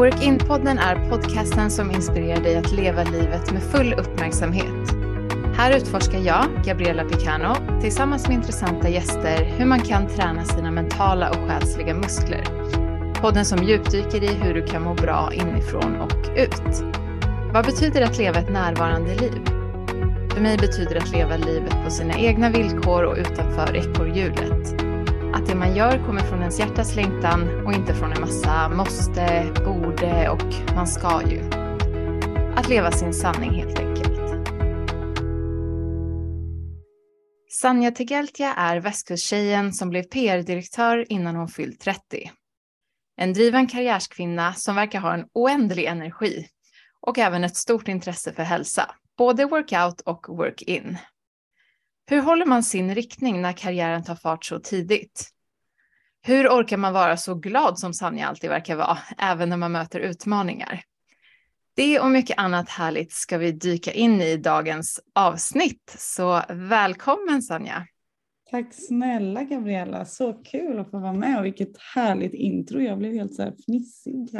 Work-in-podden är podcasten som inspirerar dig att leva livet med full uppmärksamhet. Här utforskar jag, Gabriella Picano, tillsammans med intressanta gäster hur man kan träna sina mentala och själsliga muskler. Podden som djupdyker i hur du kan må bra inifrån och ut. Vad betyder att leva ett närvarande liv? För mig betyder det att leva livet på sina egna villkor och utanför ekorrhjulet. Att det man gör kommer från ens hjärtas längtan och inte från en massa måste, borde och man ska ju. Att leva sin sanning helt enkelt. Sanja Tegeltia är västkusttjejen som blev PR-direktör innan hon fyllt 30. En driven karriärskvinna som verkar ha en oändlig energi och även ett stort intresse för hälsa, både workout och work-in. Hur håller man sin riktning när karriären tar fart så tidigt? Hur orkar man vara så glad som Sanja alltid verkar vara, även när man möter utmaningar? Det och mycket annat härligt ska vi dyka in i dagens avsnitt. Så välkommen Sanja! Tack snälla Gabriella, så kul att få vara med och vilket härligt intro. Jag blev helt så här fnissig.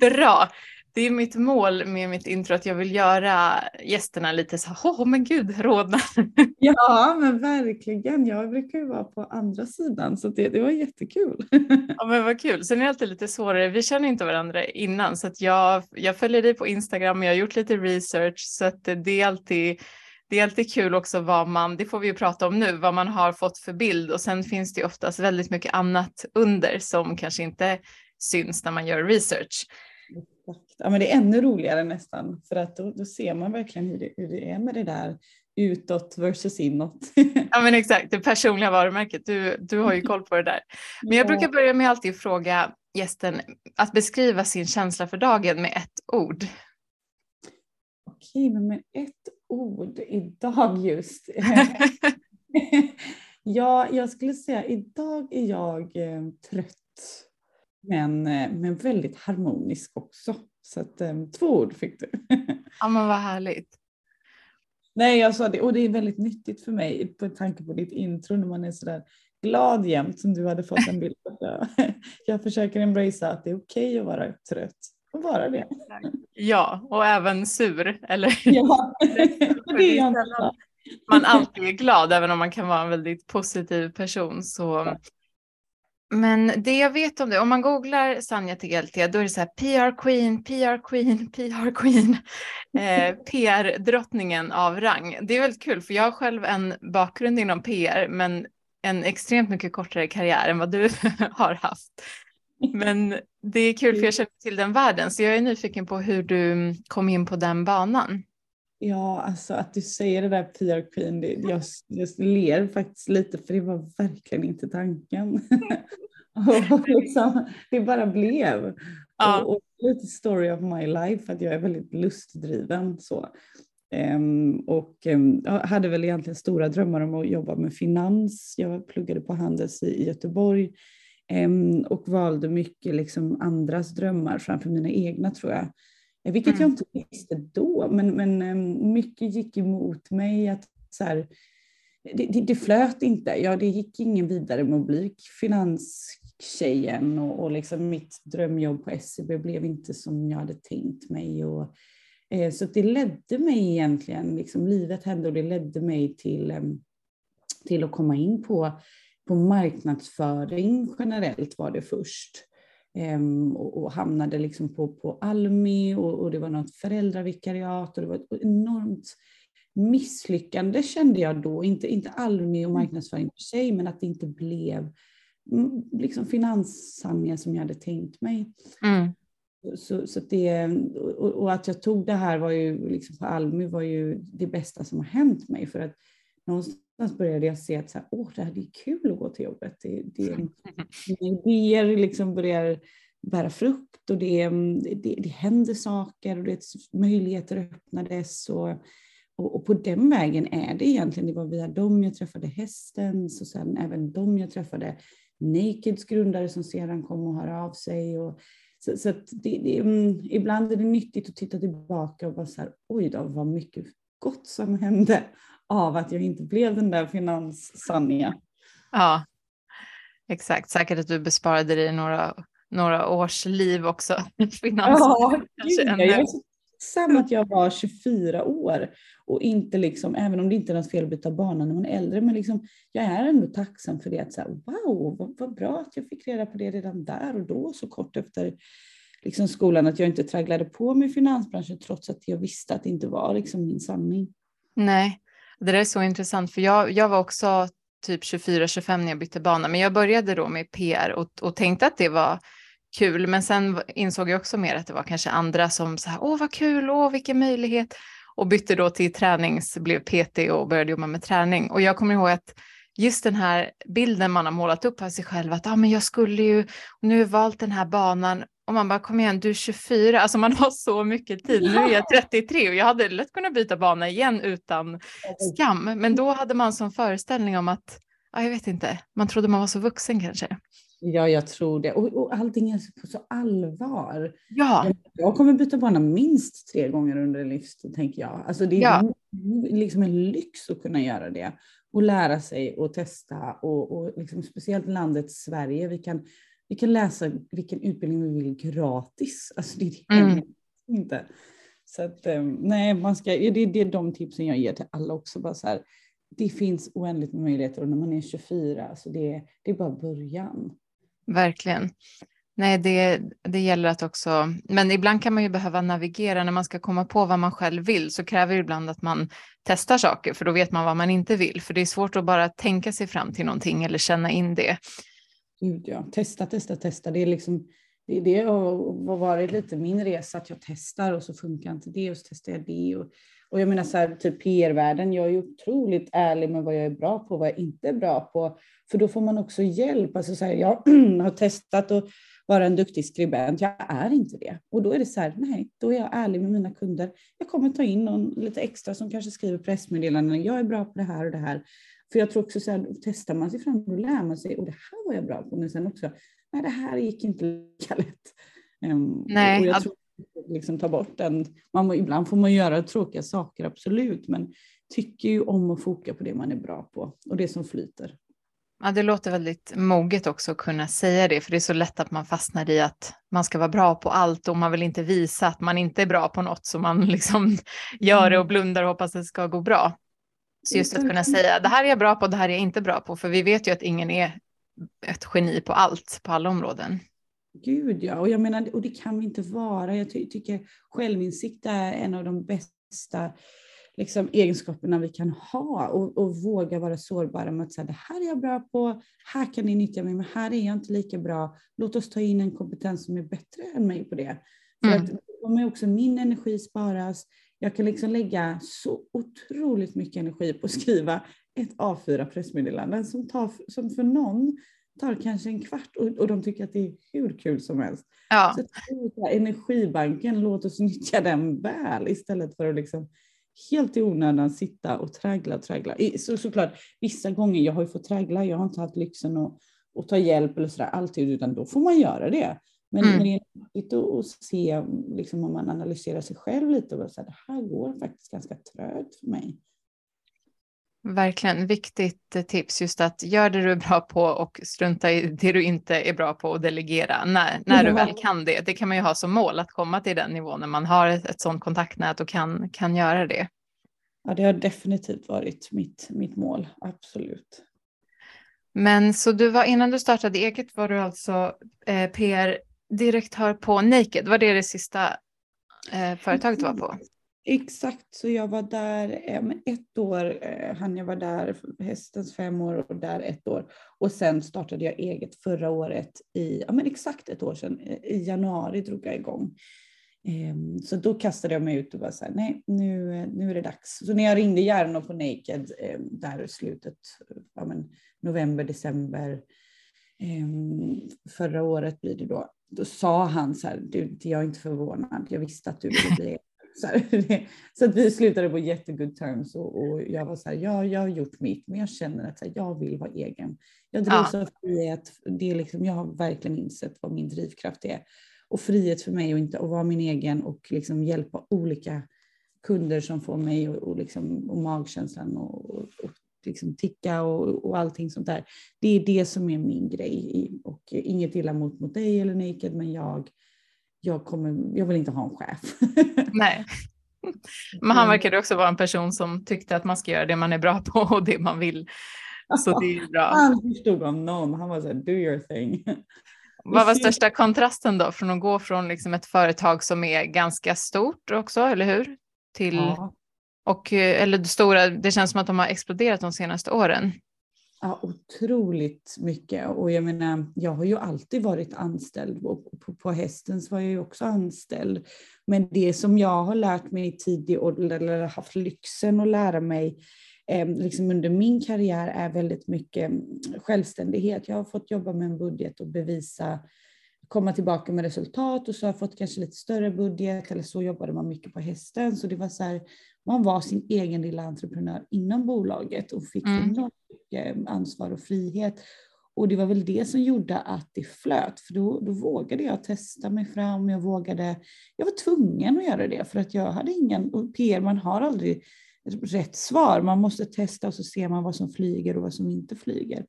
Bra! Det är mitt mål med mitt intro att jag vill göra gästerna lite så åh oh, men gud, rodna. Ja men verkligen, jag brukar ju vara på andra sidan så det, det var jättekul. Ja men vad kul, sen är det alltid lite svårare, vi känner inte varandra innan så att jag, jag följer dig på Instagram, jag har gjort lite research så att det är alltid det är alltid kul också vad man, det får vi ju prata om nu, vad man har fått för bild och sen finns det ju oftast väldigt mycket annat under som kanske inte syns när man gör research. Ja, men det är ännu roligare nästan för att då, då ser man verkligen hur det, hur det är med det där utåt versus inåt. ja men exakt, det personliga varumärket, du, du har ju koll på det där. Men jag brukar börja med alltid fråga gästen att beskriva sin känsla för dagen med ett ord. Okej, men med ett ord idag just. ja, jag skulle säga idag är jag eh, trött men, eh, men väldigt harmonisk också. Så att, um, två ord fick du. ja men vad härligt. Nej jag sa det och det är väldigt nyttigt för mig på tanke på ditt intro när man är sådär glad jämt som du hade fått en bild på. Jag försöker embracea att det är okej okay att vara trött och vara det. Ja och även sur eller? Ja, det är man alltid är glad även om man kan vara en väldigt positiv person så men det jag vet om det, om man googlar Sanja Tegeltia, då är det så här PR Queen, PR Queen, PR Queen, eh, PR-drottningen av rang. Det är väldigt kul, för jag har själv en bakgrund inom PR, men en extremt mycket kortare karriär än vad du har haft. Men det är kul för jag känner till den världen, så jag är nyfiken på hur du kom in på den banan. Ja, alltså att du säger det där PR Queen, det, jag, jag ler faktiskt lite för det var verkligen inte tanken. och liksom, det bara blev. Ja. Och, och, lite story of my life, att jag är väldigt lustdriven. Så. Um, och um, jag hade väl egentligen stora drömmar om att jobba med finans. Jag pluggade på Handels i, i Göteborg um, och valde mycket liksom andras drömmar framför mina egna tror jag. Vilket mm. jag inte visste då, men, men ehm, mycket gick emot mig. att så här, det, det, det, flöt inte. Ja, det gick ingen vidare med att bli finanstjejen och, och liksom mitt drömjobb på SEB blev inte som jag hade tänkt mig. Och, eh, så det ledde mig egentligen, liksom, livet hände och det ledde mig till, eh, till att komma in på, på marknadsföring generellt var det först. Um, och, och, hamnade liksom på, på Almi och, och, det var något föräldravikariat och det var ett enormt misslyckande kände jag då. Inte, inte Almi och mm. marknadsföring för sig, men att det inte blev mm, liksom finanssamlingar som jag hade tänkt mig. Mm. Så, så det, och, och, att jag tog det här var ju, liksom på Almi var ju det bästa som har hänt mig. För att någonstans började jag se att så här, Åh, det här är kul att gå till jobbet. Det, det, mina idéer liksom börjar bära frukt och det, det, det händer saker och det, möjligheter öppnades. Och, och, och, på den vägen är det egentligen. Det var via dem jag träffade hästen, och sen även dem jag träffade Nakeds grundare som sedan kom och hörde av sig. Och, så, så det, det, ibland är det nyttigt att titta tillbaka och bara så här, oj då, vad mycket gott som hände av att jag inte blev den där finans-Sanja. Ja, exakt. Säkert att du besparade dig några några års liv också. ja, gud, jag är så tacksam att jag var 24 år och inte liksom, även om det inte är något fel att byta bana när man är äldre, men liksom, jag är ändå tacksam för det. Att så här, wow, vad, vad, bra att jag fick reda på det redan där och då, så kort efter liksom, skolan, att jag inte tragglade på med finansbranschen trots att jag visste att det inte var liksom, min sanning. Nej, det där är så intressant, för jag, jag var också typ 24-25 när jag bytte bana, men jag började då med PR och, och tänkte att det var kul, men sen insåg jag också mer att det var kanske andra som sa åh vad kul, åh vilken möjlighet. Och bytte då till tränings, blev PT och började jobba med träning. Och jag kommer ihåg att just den här bilden man har målat upp av sig själv att ah, men jag skulle ju, nu har valt den här banan och man bara kom igen, du är 24, alltså man har så mycket tid. Nu är jag 33 och jag hade lätt kunnat byta bana igen utan skam. Men då hade man som föreställning om att, ja, jag vet inte, man trodde man var så vuxen kanske. Ja, jag tror det. Och, och allting är på så allvar. Ja. Jag kommer byta bana minst tre gånger under en livstid, tänker jag. Alltså det är ja. liksom en lyx att kunna göra det och lära sig och testa. Och, och liksom, speciellt landet Sverige. Vi kan, vi kan läsa vilken utbildning vi vill gratis. Alltså det är mm. inte. Så att, eh, nej, man ska, det, det är de tipsen jag ger till alla också. Bara så här, det finns oändligt med möjligheter och när man är 24, så det, det är bara början. Verkligen. Nej, det, det gäller att också, men ibland kan man ju behöva navigera när man ska komma på vad man själv vill så kräver det ibland att man testar saker för då vet man vad man inte vill för det är svårt att bara tänka sig fram till någonting eller känna in det. Gud ja, testa, testa, testa. Det är liksom det, det har varit lite min resa att jag testar och så funkar inte det och så testar jag det. Och, och jag menar så här, typ PR-världen, jag är otroligt ärlig med vad jag är bra på och vad jag inte är bra på. För då får man också hjälp. Alltså så här, jag har testat att vara en duktig skribent, jag är inte det. Och då är det så här, nej, då är jag ärlig med mina kunder. Jag kommer ta in någon lite extra som kanske skriver pressmeddelanden. Jag är bra på det här och det här. För jag tror också så här, testar man sig fram, då lär man sig, och det här var jag bra på. Men sen också, nej, det här gick inte lika lätt. Um, nej, och jag tror liksom ta bort den. Man, ibland får man göra tråkiga saker, absolut, men tycker ju om att foka på det man är bra på och det som flyter. Ja, det låter väldigt moget också att kunna säga det, för det är så lätt att man fastnar i att man ska vara bra på allt och man vill inte visa att man inte är bra på något, så man liksom gör det och mm. blundar och hoppas att det ska gå bra. Så just att kunna säga, det här är jag bra på, det här är jag inte bra på, för vi vet ju att ingen är ett geni på allt, på alla områden. Gud ja, och jag menar, och det kan vi inte vara. Jag ty tycker självinsikt är en av de bästa liksom, egenskaperna vi kan ha och, och våga vara sårbara med att säga det här är jag bra på, här kan ni nyttja mig, men här är jag inte lika bra. Låt oss ta in en kompetens som är bättre än mig på det. För mm. att då också min energi sparas. Jag kan liksom lägga så otroligt mycket energi på att skriva ett A4-pressmeddelande som, tar, som för någon tar kanske en kvart och, och de tycker att det är hur kul som helst. Ja. Så energibanken, låt oss nyttja den väl istället för att liksom helt i onödan sitta och traggla och traggla. Så, såklart, vissa gånger, jag har ju fått traggla, jag har inte haft lyxen att, att ta hjälp eller sådär alltid, utan då får man göra det. Men, mm. men det är viktigt att se, liksom, om man analyserar sig själv lite och säga, det här går faktiskt ganska trögt för mig. Verkligen viktigt tips just att gör det du är bra på och strunta i det du inte är bra på och delegera när, när du väl kan det. Det kan man ju ha som mål att komma till den nivån när man har ett, ett sådant kontaktnät och kan, kan göra det. Ja, det har definitivt varit mitt, mitt mål, absolut. Men så du var innan du startade eget var du alltså eh, Direktör på Naked, var det det sista eh, företaget du var på? Mm. Exakt, så jag var där eh, ett år, eh, han jag var där hästens fem år och där ett år. Och sen startade jag eget förra året i, ja men exakt ett år sedan, eh, i januari drog jag igång. Eh, så då kastade jag mig ut och bara så här, nej nu, nu är det dags. Så när jag ringde Järno på Naked eh, där i slutet, ja men november, december eh, förra året blir det då, då sa han så här, du, jag är inte förvånad, jag visste att du ville bli så, så, att vi slutade på jättegood terms och, och, jag var så här, ja, jag har gjort mitt, men jag känner att här, jag vill vara egen. Jag drivs ja. av frihet. Det är liksom, jag har verkligen insett vad min drivkraft är. Och frihet för mig och inte att vara min egen och liksom hjälpa olika kunder som får mig och, och, liksom, och magkänslan och, och, liksom ticka och, och allting sånt där. Det är det som är min grej och inget illa mot, mot dig eller Naked men jag, jag, kommer, jag vill inte ha en chef. Nej. Men han verkade också vara en person som tyckte att man ska göra det man är bra på och det man vill. Så det är bra. Han förstod om någon, han var såhär, do your thing. Vad var största kontrasten då från att gå från liksom ett företag som är ganska stort också, eller hur? Till, ja och, eh, eller det stora, det känns som att de har exploderat de senaste åren. Ja, otroligt mycket. Och jag menar, jag har ju alltid varit anställd och på, på Hästens var jag ju också anställd. Men det som jag har lärt mig i tidig ålder, eller haft lyxen att lära mig eh, liksom under min karriär är väldigt mycket mm, självständighet. Jag har fått jobba med en budget och bevisa, komma tillbaka med resultat och så har jag fått kanske lite större budget eller så jobbade man mycket på hästen. Så det var så här, man var sin egen lilla entreprenör inom bolaget och fick mm. enormt mycket ansvar och frihet. Och det var väl det som gjorde att det flöt, för då, då vågade jag testa mig fram. Jag vågade, jag var tvungen att göra det för att jag hade ingen, och PR man har aldrig rätt svar. Man måste testa och så ser man vad som flyger och vad som inte flyger.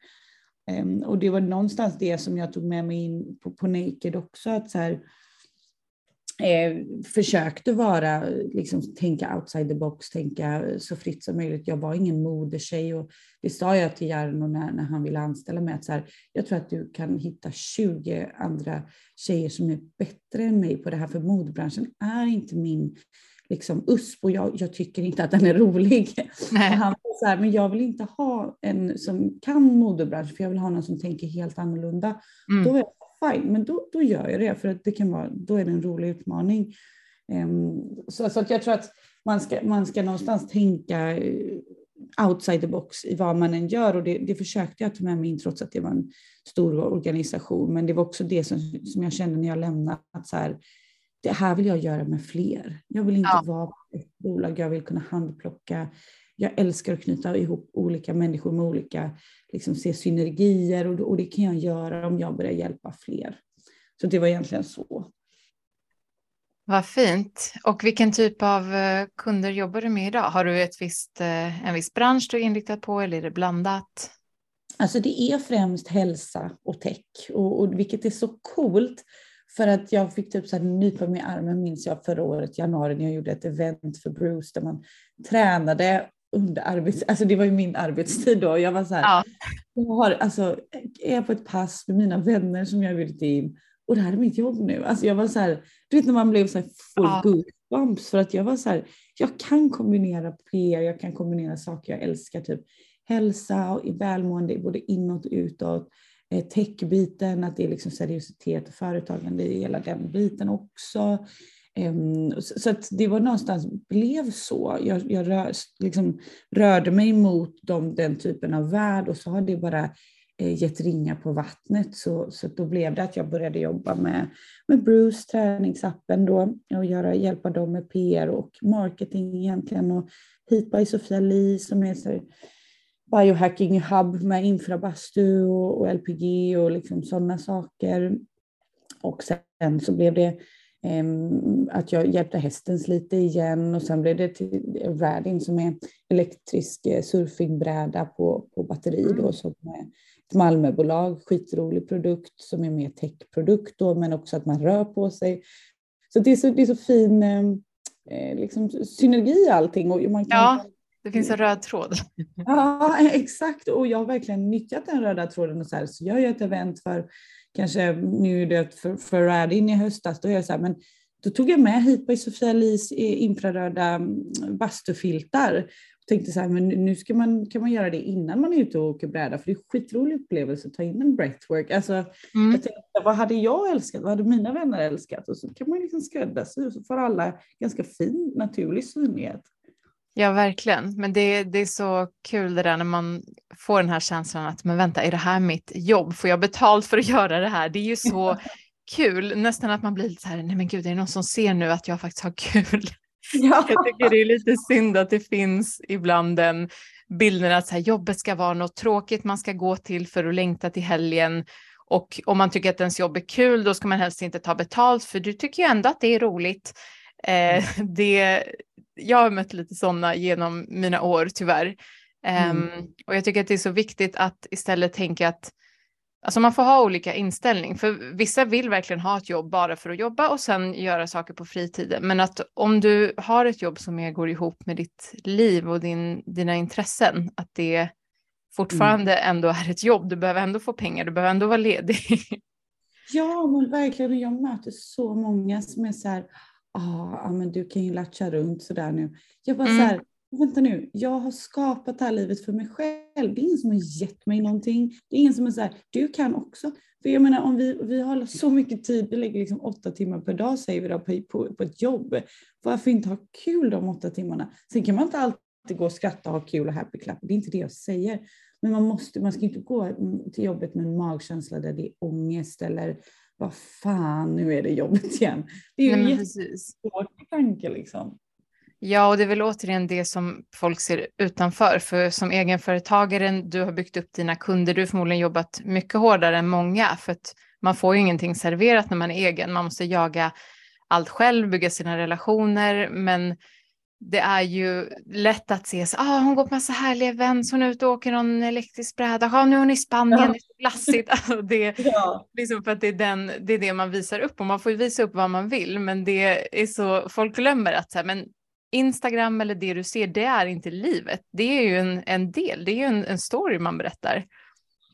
Um, och det var någonstans det som jag tog med mig in på, på Naked också, att så här, eh, försökte vara, liksom, tänka outside the box, tänka så fritt som möjligt. Jag var ingen modetjej och det sa jag till Jarno när, när han ville anställa mig, att så här, jag tror att du kan hitta 20 andra tjejer som är bättre än mig på det här, för modebranschen är inte min liksom USP och jag, jag, tycker inte att den är rolig. Han var så här, men jag vill inte ha en som kan modebranschen för jag vill ha någon som tänker helt annorlunda. Mm. Då jag fine, men då, då gör jag det för att det kan vara, då är det en rolig utmaning. Um, så, så att jag tror att man ska, man ska någonstans tänka eh, outside the box i vad man än gör och det, det försökte jag ta med mig in trots att det var en stor organisation. Men det var också det som, som jag kände när jag lämnade, att så här, det här vill jag göra med fler. Jag vill inte ja. vara ett bolag, jag vill kunna handplocka. Jag älskar att knyta ihop olika människor med olika, liksom se synergier och, och det kan jag göra om jag börjar hjälpa fler. Så det var egentligen så. Vad fint. Och vilken typ av eh, kunder jobbar du med idag? Har du ett visst, eh, en viss bransch du är inriktad på eller är det blandat? Alltså det är främst hälsa och tech, och, och vilket är så coolt för att jag fick typ så här nypa mig i armen minns jag förra året, januari, när jag gjorde ett event för Bruce där man tränade under arbets... Alltså det var ju min arbetstid då. Jag var så här, ja. jag har, alltså, är jag på ett pass med mina vänner som jag har bjudit in och det här är mitt jobb nu. Alltså jag var så här, du vet när man blev så här full ja. goosebumps för att jag var så här, jag kan kombinera PR, jag kan kombinera saker jag älskar, typ hälsa och välmående både inåt och utåt. Eh, techbiten, att det är liksom seriositet och företagande i hela den biten också. Ehm, så att det var någonstans blev så. Jag, jag rör, liksom rörde mig mot dem, den typen av värld och så har det bara eh, gett ringar på vattnet. Så, så då blev det att jag började jobba med, med Bruce, träningsappen då, och göra, hjälpa dem med PR och marketing egentligen. Och hit by Sofia Li som är så biohacking hub med infrabastu och, och LPG och liksom sådana saker. Och sen så blev det att jag hjälpte hästens lite igen och sen blev det till Radin som är elektrisk eh, surfingbräda på, på batteri då mm. som är ett Malmöbolag, skitrolig produkt som är mer techprodukt då men också att man rör på sig. Så det är så, det är så fin ehm, eh, liksom, synergi i allting och man kan ja. Det finns en röd tråd. Ja, exakt. Och jag har verkligen nyttjat den röda tråden. Och så, här, så jag gör ett event för, kanske nu är det för, för Radin i höstas, då, jag så här, men då tog jag med hit på Sofia Lis infraröda mm, bastufiltar. Och tänkte så här, men nu ska man, kan man göra det innan man är ute och åker bräda, för det är en skitrolig upplevelse att ta in en breathwork. Alltså, mm. jag tänkte, vad hade jag älskat? Vad hade mina vänner älskat? Och så kan man liksom skräddarsy och så får alla ganska fin naturlig synlighet. Ja, verkligen. Men det, det är så kul det där när man får den här känslan att men vänta, är det här mitt jobb? Får jag betalt för att göra det här? Det är ju så kul, nästan att man blir lite så här, nej men gud, är det någon som ser nu att jag faktiskt har kul? Ja. Jag tycker det är lite synd att det finns ibland den bilden att så här, jobbet ska vara något tråkigt man ska gå till för att längta till helgen. Och om man tycker att ens jobb är kul, då ska man helst inte ta betalt, för du tycker ju ändå att det är roligt. Eh, mm. det, jag har mött lite sådana genom mina år tyvärr. Mm. Um, och jag tycker att det är så viktigt att istället tänka att Alltså man får ha olika inställning, för vissa vill verkligen ha ett jobb bara för att jobba och sen göra saker på fritiden. Men att om du har ett jobb som är, går ihop med ditt liv och din, dina intressen, att det fortfarande mm. ändå är ett jobb. Du behöver ändå få pengar, du behöver ändå vara ledig. Ja, men verkligen. Jag möter så många som är så här, ah, men du kan ju latcha runt så där nu. Jag bara mm. så här, vänta nu, jag har skapat det här livet för mig själv. Det är ingen som har gett mig någonting. Det är ingen som är så här, du kan också. För jag menar om vi, vi har så mycket tid, vi lägger liksom åtta timmar per dag säger vi då på, på, på ett jobb. Varför inte ha kul de åtta timmarna? Sen kan man inte alltid gå och skratta och ha kul och happy clap. Det är inte det jag säger. Men man, måste, man ska inte gå till jobbet med en magkänsla där det är ångest eller vad fan, nu är det jobbet igen. Det är ju en jättesvår tanke liksom. Ja, och det är väl återigen det som folk ser utanför. För som egenföretagare, du har byggt upp dina kunder, du har förmodligen jobbat mycket hårdare än många. För att man får ju ingenting serverat när man är egen. Man måste jaga allt själv, bygga sina relationer. Men det är ju lätt att se, så, ah, hon går på massa härliga events, hon är ute och åker någon elektrisk bräda, ah, nu är hon i Spanien, ja. det är så glassigt. Alltså det, ja. liksom för att det är, den, det är det man visar upp och man får ju visa upp vad man vill, men det är så, folk glömmer att så här, men Instagram eller det du ser, det är inte livet. Det är ju en, en del, det är ju en, en story man berättar.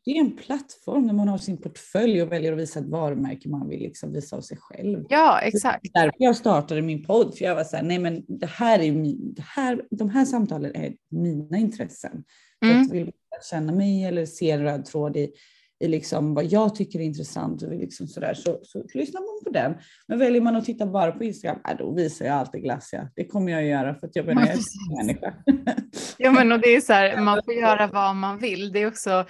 Det är en plattform där man har sin portfölj och väljer att visa ett varumärke man vill liksom visa av sig själv. Ja, exakt. Det därför jag startade min podd, för jag var så här, nej men det här är min, det här, de här samtalen är mina intressen. Mm. Att vill känna mig eller se en röd tråd i, i liksom vad jag tycker är intressant och liksom sådär, så, så lyssnar man på den. Men väljer man att titta bara på Instagram, äh, då visar jag alltid glassiga. Det kommer jag att göra för att jag menar, jag är människa. ja, men och det är så här, man får göra vad man vill. Det är också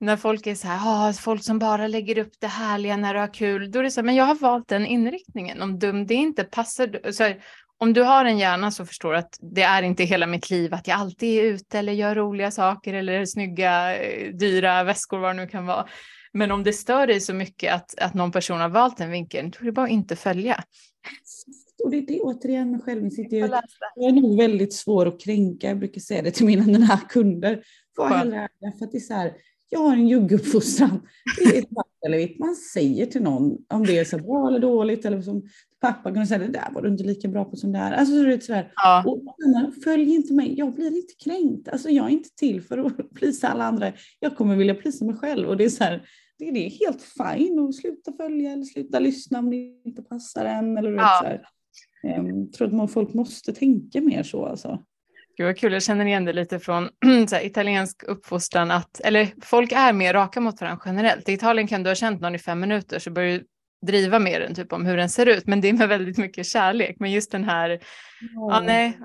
när folk är så här, ah, folk som bara lägger upp det härliga när du har kul, då är det så här, men jag har valt den inriktningen. Om dum, det inte passar, så här, om du har en hjärna så förstår du att det är inte hela mitt liv att jag alltid är ute eller gör roliga saker eller snygga, eh, dyra väskor, vad det nu kan vara. Men om det stör dig så mycket att, att någon person har valt den vinkeln, då är det bara att inte följa. Och det är det återigen med självinsikt. Jag, är nog väldigt svår att kränka. Jag brukar säga det till mina här kunder. Var hellre ärliga, för att det är så här, jag har en jugguppfostran. Det är svart eller vitt. Man säger till någon om det är så bra eller dåligt. Eller som pappa kunde säga, det där var du inte lika bra på som det här. Alltså, så det sådär. Ja. Och, följ inte mig, jag blir inte kränkt. Alltså, jag är inte till för att plisa alla andra. Jag kommer vilja plisa mig själv. Och det är så här, det, det är helt fine att sluta följa eller sluta lyssna om det inte passar en. Eller ja. så här. Ehm, jag tror att folk måste tänka mer så. Alltså. Gud vad kul, jag känner igen det lite från här, italiensk uppfostran att, eller folk är mer raka mot varandra generellt. I Italien kan du ha känt någon i fem minuter så börjar du driva med den typ om hur den ser ut, men det är med väldigt mycket kärlek. Men just den här, ja, ja nej.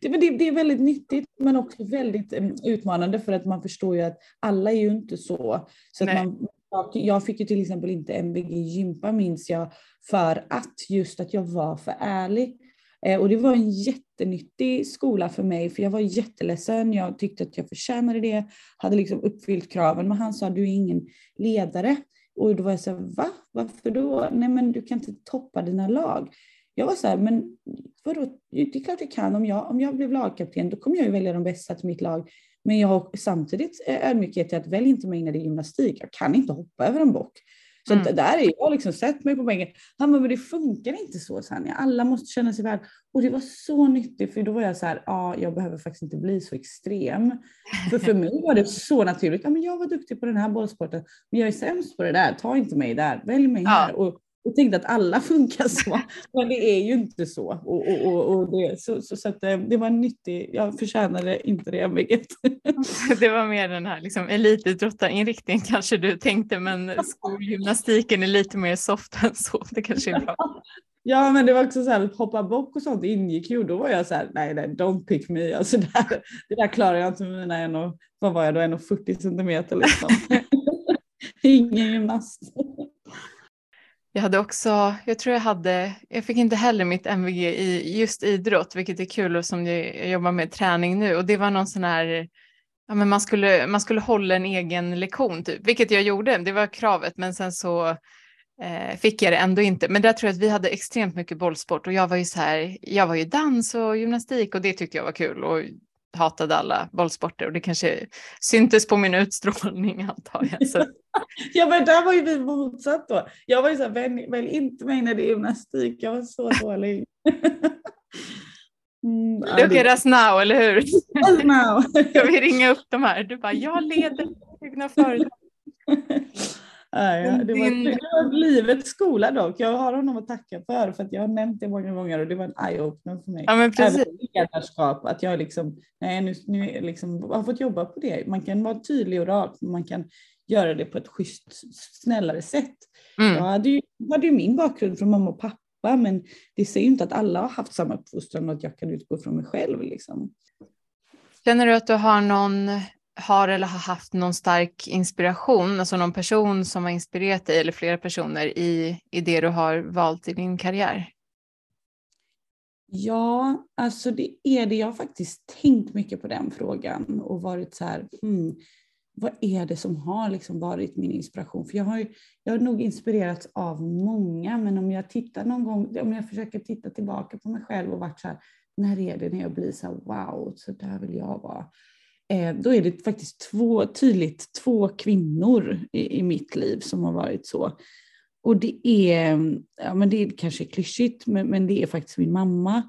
Det, det, det, är väldigt nyttigt men också väldigt um, utmanande för att man förstår ju att alla är ju inte så. så att man, jag fick ju till exempel inte MVG gympa minns jag för att just att jag var för ärlig. Eh, och det var en jättenyttig skola för mig, för jag var jätteledsen. Jag tyckte att jag förtjänade det, hade liksom uppfyllt kraven. Men han sa, du är ingen ledare. Och då var jag så här, va? Varför då? Nej, men du kan inte toppa dina lag. Jag var så här, men vadå? Det är klart jag kan. Om jag, om jag blev lagkapten, då kommer jag ju välja de bästa till mitt lag. Men jag har samtidigt ödmjukhet till att välja inte mig när det är gymnastik. Jag kan inte hoppa över en bock. Så mm. där är jag liksom sett mig på bänken. Han bara, men det funkar inte så Sanja. Alla måste känna sig värd. Och det var så nyttigt för då var jag så här, ja, jag behöver faktiskt inte bli så extrem. För för mig var det så naturligt. Ja, men jag var duktig på den här bollsporten, men jag är sämst på det där. Ta inte mig där, välj mig här. Ja. Och och tänkte att alla funkar så, men det är ju inte så. Och, och, och, och det, så, så, så eh, det var nyttigt, jag förtjänade inte det MVG. Det var mer den här liksom, elitidrottarinriktningen kanske du tänkte, men skolgymnastiken är lite mer soft än så. Det kanske är bra. Ja, men det var också så här, hoppa bock och sånt ingick ju. Då var jag så här, nej, nej, don't pick me. Alltså, det, där, det där klarar jag inte med mina en och, vad var jag då, 1,40 centimeter liksom. Ingen gymnast. Jag hade också, jag tror jag hade, jag fick inte heller mitt MVG i just idrott, vilket är kul som jag jobbar med träning nu. Och det var någon sån här, ja men man skulle, man skulle hålla en egen lektion typ, vilket jag gjorde, det var kravet, men sen så eh, fick jag det ändå inte. Men där tror jag att vi hade extremt mycket bollsport och jag var ju så här, jag var ju dans och gymnastik och det tyckte jag var kul. Och hatade alla bollsporter och det kanske syntes på min utstrålning antar jag. Så. ja men där var ju vi motsatt då. Jag var ju såhär, välj, välj inte mig när det är gymnastik, jag var så dålig. Mm, Look at us now, eller hur? now. Ska vi ringa upp de här? Du bara, jag leder egna företag. Det, var, det var livets skola dock. Jag har honom att tacka för, för att jag har nämnt det många gånger och det var en eye-opener för mig. Ja, men precis. Även ledarskap, att jag liksom, nej, nu, nu liksom, har fått jobba på det. Man kan vara tydlig och rak, men man kan göra det på ett schysst, snällare sätt. Mm. Jag hade ju, hade ju min bakgrund från mamma och pappa, men det säger ju inte att alla har haft samma uppfostran och att jag kan utgå från mig själv. Liksom. Känner du att du har någon har eller har haft någon stark inspiration, alltså någon person som har inspirerat dig eller flera personer i, i det du har valt i din karriär? Ja, alltså det är det. Jag har faktiskt tänkt mycket på den frågan och varit så här, hmm, vad är det som har liksom varit min inspiration? För jag har, ju, jag har nog inspirerats av många, men om jag tittar någon gång, om jag försöker titta tillbaka på mig själv och varit så här, när är det när jag blir så här, wow, så där vill jag vara då är det faktiskt två, tydligt två kvinnor i, i, mitt liv som har varit så. Och det är, ja men det är kanske klyschigt, men, men det är faktiskt min mamma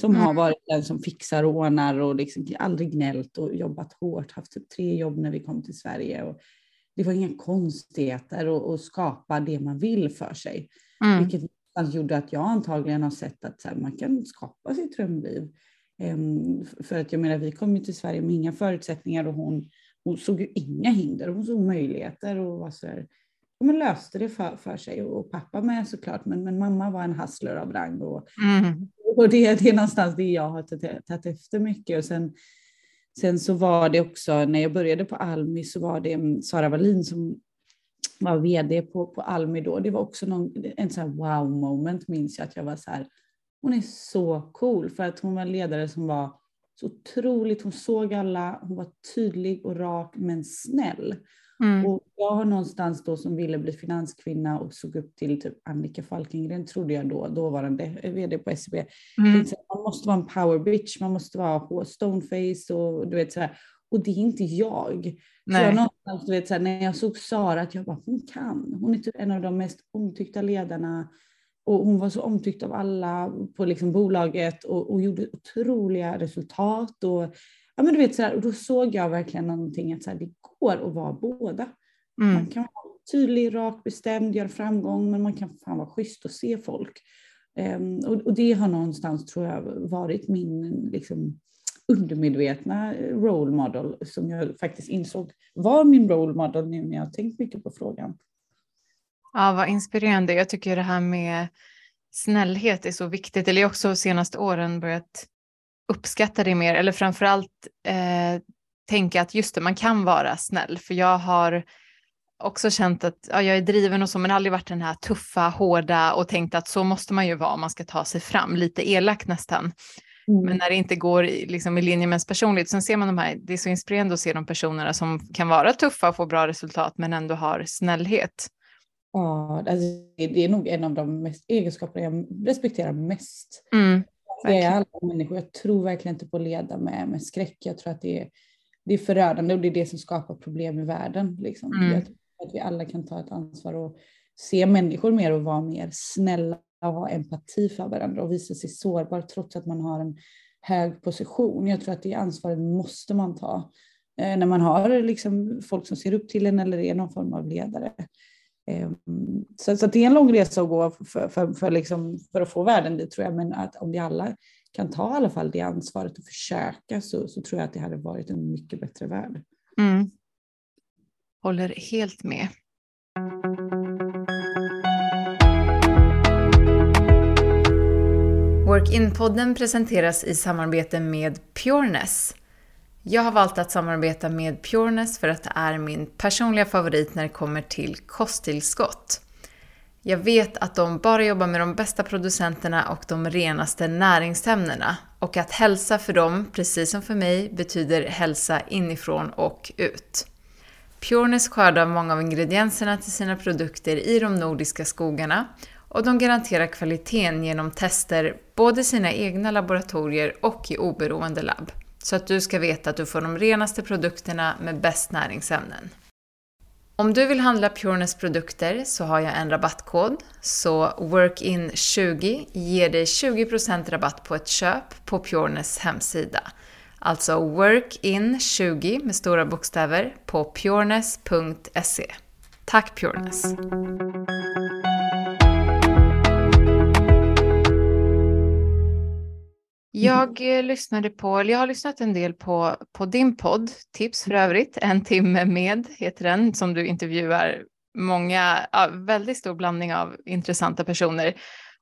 som mm. har varit den som fixar och ordnar och liksom aldrig gnällt och jobbat hårt, haft typ tre jobb när vi kom till Sverige. Och det var inga konstigheter att skapa det man vill för sig. Mm. Vilket gjorde att jag antagligen har sett att här, man kan skapa sitt drömliv. Ehm, för att jag menar, vi kom ju till Sverige med inga förutsättningar och hon, hon såg ju inga hinder, hon såg möjligheter och var så här, man löste det för, för sig och pappa med såklart, men, men mamma var en hustler av rang och, mm. och det, det är någonstans det jag har tagit efter mycket. Och sen, sen så var det också, när jag började på Almi så var det Sara Wallin som var vd på, på Almi då. Det var också någon, en sån här wow moment minns jag att jag var så här, hon är så cool för att hon var en ledare som var så otroligt, hon såg alla, hon var tydlig och rak men snäll. Mm. Och jag har någonstans då som ville bli finanskvinna och såg upp till typ Annika Falkengren, trodde jag då, dåvarande vd på SEB. Mm. Man måste vara en power bitch, man måste vara stoneface och du vet sådär. Och det är inte jag. Nej. Så jag någonstans, du vet, såhär, när jag såg Sara, att jag bara, hon kan. Hon är typ en av de mest omtyckta ledarna och hon var så omtyckt av alla på liksom bolaget och, och gjorde otroliga resultat. Och, ja, men du vet, så här, och då såg jag verkligen någonting att så här, det går att vara båda. Mm. Man kan vara tydlig, rak, bestämd, göra framgång, men man kan fan vara schysst och se folk. Um, och, och, det har någonstans, tror jag, varit min liksom, undermedvetna role model som jag faktiskt insåg var min role model nu när jag har tänkt mycket på frågan. Ja, vad inspirerande. Jag tycker det här med snällhet är så viktigt. Eller jag har också senaste åren börjat uppskatta det mer. Eller framförallt eh, tänka att just det, man kan vara snäll. För jag har också känt att ja, jag är driven och så, men aldrig varit den här tuffa, hårda och tänkt att så måste man ju vara om man ska ta sig fram. Lite elak nästan. Mm. Men när det inte går liksom, i linje med ens personlighet, sen ser man de här, det är så inspirerande att se de personerna som kan vara tuffa och få bra resultat, men ändå har snällhet. Ja, alltså, det är nog en av de mest, egenskaper jag respekterar mest. Mm, det är alla människor. Jag tror verkligen inte på att leda med, med skräck. Jag tror att det är, det är förödande och det är det som skapar problem i världen. Liksom. Mm. Jag tror att vi alla kan ta ett ansvar och se människor mer och vara mer snälla och ha empati för varandra och visa sig sårbar trots att man har en hög position. Jag tror att det ansvaret måste man ta eh, när man har liksom folk som ser upp till en eller är någon form av ledare. Ehm, så, så det är en lång resa att gå för, för, för, liksom, för att få världen dit tror jag, men att om vi alla kan ta i alla fall det ansvaret och försöka så, så tror jag att det hade varit en mycket bättre värld. Mm. Håller helt med. Work-in-podden presenteras i samarbete med Pureness jag har valt att samarbeta med Pureness för att det är min personliga favorit när det kommer till kosttillskott. Jag vet att de bara jobbar med de bästa producenterna och de renaste näringsämnena och att hälsa för dem, precis som för mig, betyder hälsa inifrån och ut. Pureness skördar många av ingredienserna till sina produkter i de nordiska skogarna och de garanterar kvaliteten genom tester både i sina egna laboratorier och i oberoende labb så att du ska veta att du får de renaste produkterna med bäst näringsämnen. Om du vill handla Pureness produkter så har jag en rabattkod, så WORKIN20 ger dig 20% rabatt på ett köp på Pureness hemsida. Alltså WORKIN20 med stora bokstäver på pureness.se. Tack Pureness! Jag eh, lyssnade på, eller jag har lyssnat en del på, på din podd, tips för övrigt, En timme med heter den, som du intervjuar många, ja, väldigt stor blandning av intressanta personer.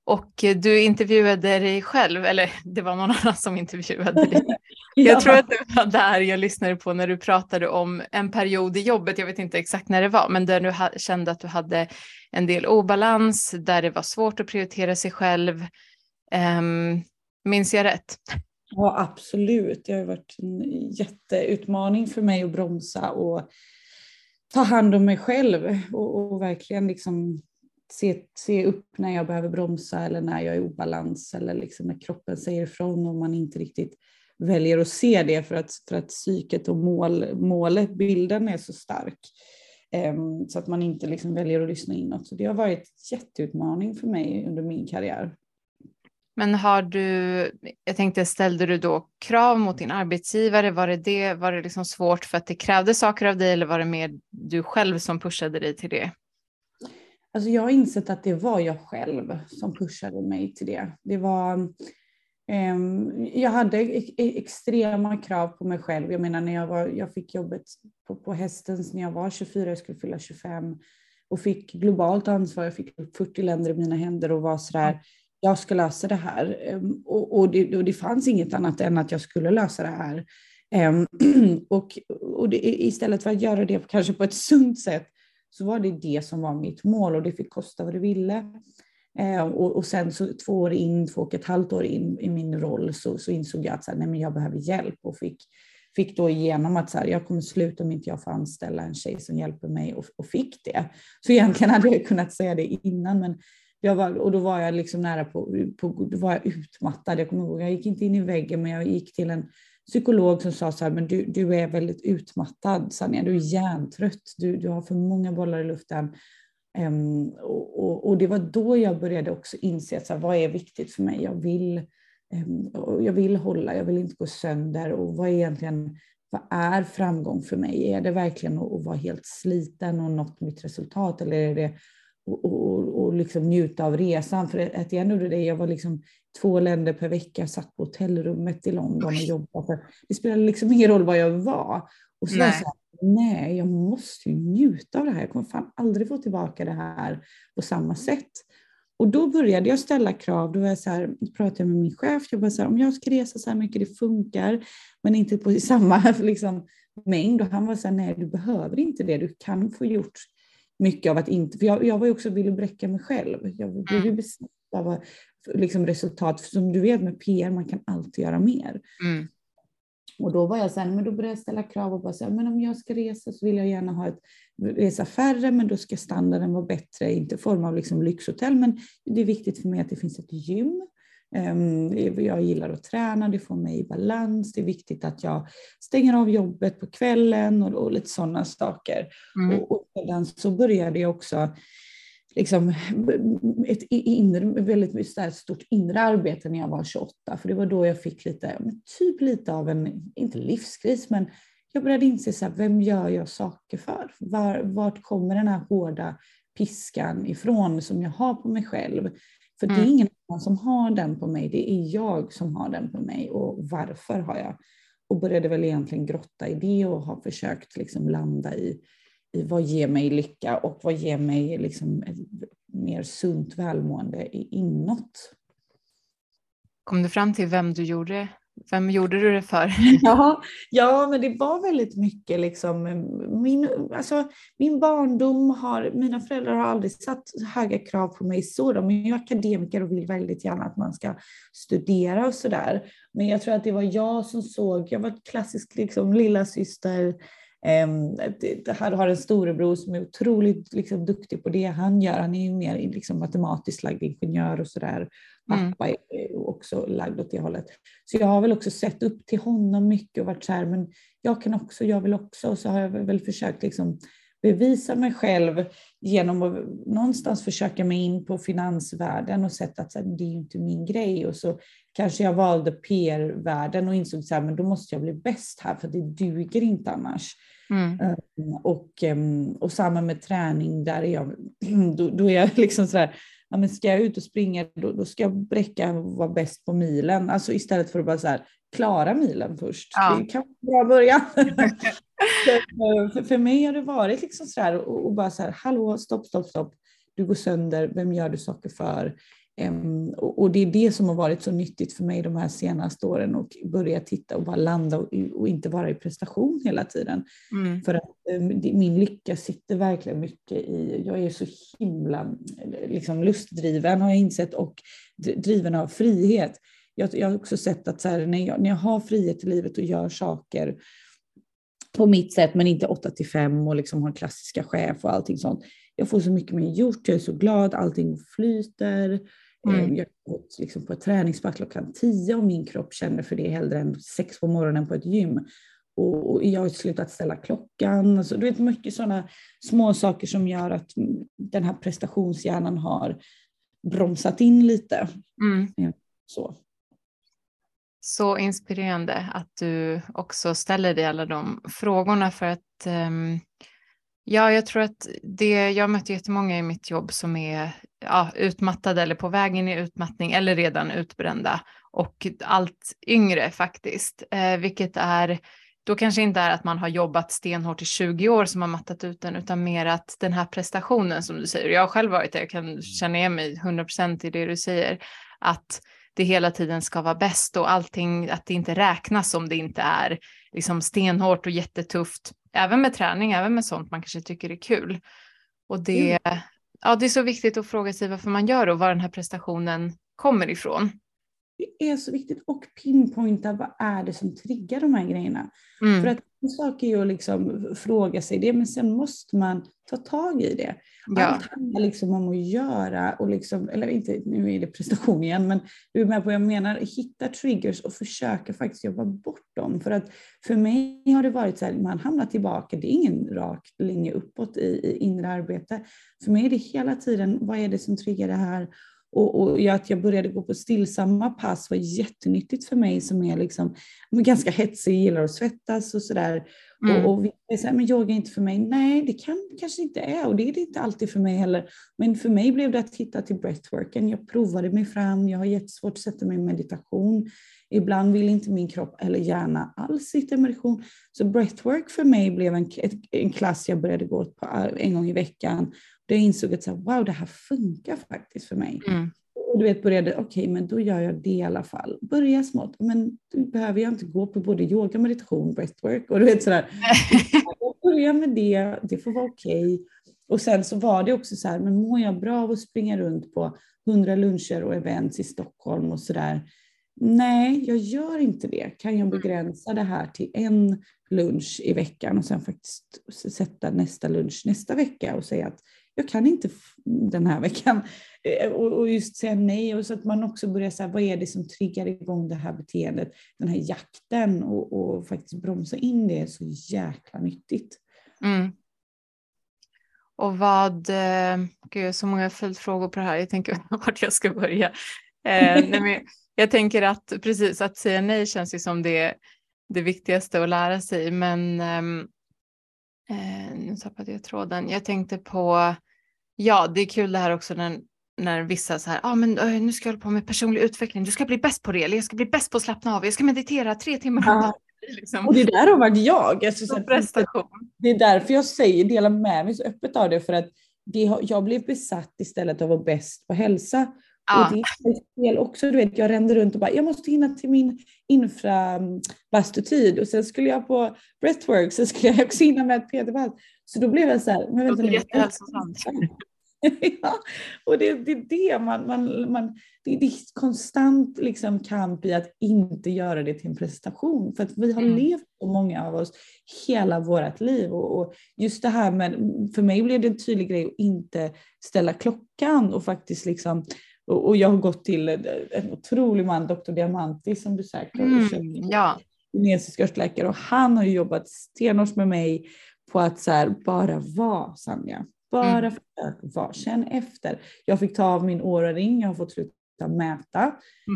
Och eh, du intervjuade dig själv, eller det var någon annan som intervjuade dig. Jag tror att det var där jag lyssnade på när du pratade om en period i jobbet, jag vet inte exakt när det var, men där du kände att du hade en del obalans, där det var svårt att prioritera sig själv. Um, Minns jag rätt? Ja, absolut. Det har varit en jätteutmaning för mig att bromsa och ta hand om mig själv och, och verkligen liksom se, se upp när jag behöver bromsa eller när jag är i obalans eller liksom när kroppen säger ifrån och man inte riktigt väljer att se det för att, för att psyket och mål, målet, bilden är så stark. Um, så att man inte liksom väljer att lyssna inåt. Så det har varit en jätteutmaning för mig under min karriär. Men har du, jag tänkte, ställde du då krav mot din arbetsgivare? Var det, det, var det liksom svårt för att det krävde saker av dig eller var det mer du själv som pushade dig till det? Alltså jag har insett att det var jag själv som pushade mig till det. Det var, eh, jag hade extrema krav på mig själv. Jag menar när jag, var, jag fick jobbet på, på Hästens när jag var 24, jag skulle fylla 25 och fick globalt ansvar. Jag fick 40 länder i mina händer och var sådär, jag ska lösa det här. Ehm, och, och, det, och det fanns inget annat än att jag skulle lösa det här. Ehm, och, och det, istället för att göra det kanske på ett sunt sätt så var det det som var mitt mål och det fick kosta vad det ville. Ehm, och, och, sen så två år in, två och ett halvt år in i min roll så, så insåg jag att så här, nej, men jag behöver hjälp och fick, fick då igenom att så här, jag kommer sluta om inte jag får anställa en tjej som hjälper mig och, och fick det. Så egentligen hade jag kunnat säga det innan men jag var, och då var jag liksom nära på, på, då var jag utmattad. Jag kommer ihåg, jag gick inte in i väggen, men jag gick till en psykolog som sa så här, men du, du är väldigt utmattad Sanja, du är hjärntrött, du, du har för många bollar i luften. Um, och, och, och, det var då jag började också inse att så här, vad är viktigt för mig. Jag vill, um, jag vill hålla, jag vill inte gå sönder och vad är egentligen vad är framgång för mig? Är det verkligen att, att vara helt sliten och nått mitt resultat eller är det och, och, och liksom njuta av resan. För att jag gjorde det, jag var liksom två länder per vecka, satt på hotellrummet i London och jobbade. Det spelade liksom ingen roll var jag var. Och så nej. så här, nej, jag måste ju njuta av det här. Jag kommer fan aldrig få tillbaka det här på samma sätt. Och då började jag ställa krav. Då var jag så här, pratade jag med min chef. Jag bara så här, om jag ska resa så här mycket, det funkar, men inte på samma liksom, mängd. Och han var så här, nej, du behöver inte det. Du kan få gjort mycket av att inte, för jag, jag var ju också ville bräcka mig själv. Jag blev ju mm. besatt av liksom resultat, för som du vet med PR, man kan alltid göra mer. Mm. Och då var jag så här, men då började jag ställa krav och bara säga, men om jag ska resa så vill jag gärna ha ett, resa färre, men då ska standarden vara bättre, inte i form av liksom lyxhotell, men det är viktigt för mig att det finns ett gym jag gillar att träna, det får mig i balans. Det är viktigt att jag stänger av jobbet på kvällen och, och lite sådana saker. Mm. Och, och sedan så började jag också liksom ett inre, väldigt stort inre arbete när jag var 28. För det var då jag fick lite, typ lite av en, inte livskris, men jag började inse så här, vem gör jag saker för? Var, vart kommer den här hårda piskan ifrån som jag har på mig själv? För mm. det är ingen annan som har den på mig, det är jag som har den på mig och varför har jag? Och började väl egentligen grotta i det och har försökt liksom landa i, i vad ger mig lycka och vad ger mig liksom ett mer sunt välmående inåt. Kom du fram till vem du gjorde vem gjorde du det för? Ja, ja men det var väldigt mycket liksom. Min, alltså, min barndom har, mina föräldrar har aldrig satt höga krav på mig så. De är ju akademiker och vill väldigt gärna att man ska studera och sådär. Men jag tror att det var jag som såg, jag var klassisk liksom lilla syster Um, han har en storebror som är otroligt liksom, duktig på det han gör. Han är ju mer liksom, matematiskt lagd ingenjör och sådär. Mm. Pappa mm. är också lagd åt det hållet. Så jag har väl också sett upp till honom mycket och varit så här, men jag kan också, jag vill också. Och så har jag väl försökt liksom bevisa mig själv genom att någonstans försöka mig in på finansvärlden och sett att här, det är inte min grej. Och så kanske jag valde PR-världen och insåg att då måste jag bli bäst här för det duger inte annars. Mm. Um, och, um, och samma med träning, där är jag, då, då är jag liksom så här, ja, men ska jag ut och springa då, då ska jag bräcka och vara bäst på milen. Alltså istället för att bara så här, klara milen först. Ja. Det kan vara en bra början. för, för mig har det varit liksom så här och, och bara så här, hallå, stopp, stopp, stopp. Du går sönder, vem gör du saker för? Um, och, och, det är det som har varit så nyttigt för mig de här senaste åren och börja titta och bara landa och, och inte vara i prestation hela tiden. Mm. För att um, det, min lycka sitter verkligen mycket i, jag är så himla liksom, lustdriven har jag insett och driven av frihet. Jag, jag har också sett att så här, när, jag, när jag har frihet i livet och gör saker på mitt sätt, men inte 8 till 5 och liksom har klassiska chef och allting sånt. Jag får så mycket mer gjort, jag är så glad, allting flyter. Mm. Jag går liksom på ett träningspass klockan 10 och min kropp känner för det hellre än 6 på morgonen på ett gym. Och, jag har slutat ställa klockan. Alltså, du vet mycket sådana små saker som gör att den här prestationshjärnan har bromsat in lite. Mm. Så. Så inspirerande att du också ställer dig alla de frågorna för att um, ja, jag tror att det, jag möter jättemånga i mitt jobb som är ja, utmattade eller på vägen i utmattning eller redan utbrända och allt yngre faktiskt, eh, vilket är då kanske inte är att man har jobbat stenhårt i 20 år som har mattat ut den, utan mer att den här prestationen som du säger, jag har själv varit där, jag kan känna igen mig 100% i det du säger, att det hela tiden ska vara bäst och allting, att det inte räknas om det inte är liksom stenhårt och jättetufft, även med träning, även med sånt man kanske tycker är kul. Och det, mm. ja, det är så viktigt att fråga sig varför man gör och var den här prestationen kommer ifrån. Det är så viktigt och pinpointa vad är det som triggar de här grejerna. Mm. För att en sak är ju att liksom fråga sig det, men sen måste man ta tag i det. Ja. Allt handlar liksom om att göra, och liksom, eller inte, nu är det prestation igen, men du är med på vad jag menar, hitta triggers och försöka faktiskt jobba bort dem. För att för mig har det varit så här, man hamnar tillbaka, det är ingen rak linje uppåt i, i inre arbete. För mig är det hela tiden, vad är det som triggar det här? Och, och att jag började gå på stillsamma pass var jättenyttigt för mig som är liksom, ganska hetsig, gillar att svettas och sådär. Mm. Och, och vi säger, men yoga är inte för mig. Nej, det kan, kanske inte är och det är det inte alltid för mig heller. Men för mig blev det att hitta till breathworken. Jag provade mig fram, jag har jättesvårt att sätta mig i meditation. Ibland vill inte min kropp eller hjärna alls sitta i meditation. Så breathwork för mig blev en, en klass jag började gå på en gång i veckan då jag insåg att så här, wow, det här funkar faktiskt för mig. Mm. Och du vet, började, okej, okay, men då gör jag det i alla fall. Börja smått, men då behöver jag inte gå på både yoga, meditation, breathwork och du vet sådär. Börja med det, det får vara okej. Okay. Och sen så var det också så här, men mår jag bra av att springa runt på hundra luncher och events i Stockholm och sådär? Nej, jag gör inte det. Kan jag begränsa det här till en lunch i veckan och sen faktiskt sätta nästa lunch nästa vecka och säga att jag kan inte den här veckan. Eh, och just säga nej och så att man också börjar säga vad är det som triggar igång det här beteendet, den här jakten och, och faktiskt bromsa in det är så jäkla nyttigt. Mm. Och vad, eh, gud så många följdfrågor på det här, jag tänker vart jag ska börja. Eh, nej, jag tänker att precis att säga nej känns ju som det, det viktigaste att lära sig, men ehm, Eh, nu tappade jag tråden. Jag tänkte på, ja det är kul det här också när, när vissa så här, ah, men äh, nu ska jag hålla på med personlig utveckling, du ska bli bäst på det, eller jag ska bli bäst på att slappna av, jag ska meditera tre timmar ja. Liksom. Och det där har varit jag. Alltså, så prestation. Det är därför jag säger, delar med mig så öppet av det, för att det, jag blev besatt istället av att vara bäst på hälsa. Ja. Och det är fel också. Du vet, jag rände runt och bara, jag måste hinna till min infrabastutid och sen skulle jag på breathwork, sen skulle jag också hinna med ett pd Så då blev jag så här, men vänta nu. ja, och det, det är det man, man, man det, det är konstant liksom kamp i att inte göra det till en prestation. För att vi har mm. levt, så många av oss, hela vårt liv. Och, och, just det här med, för mig blev det en tydlig grej att inte ställa klockan och faktiskt liksom och, och jag har gått till en otrolig man, Dr. Diamanti, som du säkert mm, ja. kinesisk örtläkare och han har jobbat stenhårt med mig på att så här, bara vara Sanja. Bara mm. försök vara, känn efter. Jag fick ta av min åraring, jag har fått sluta mäta.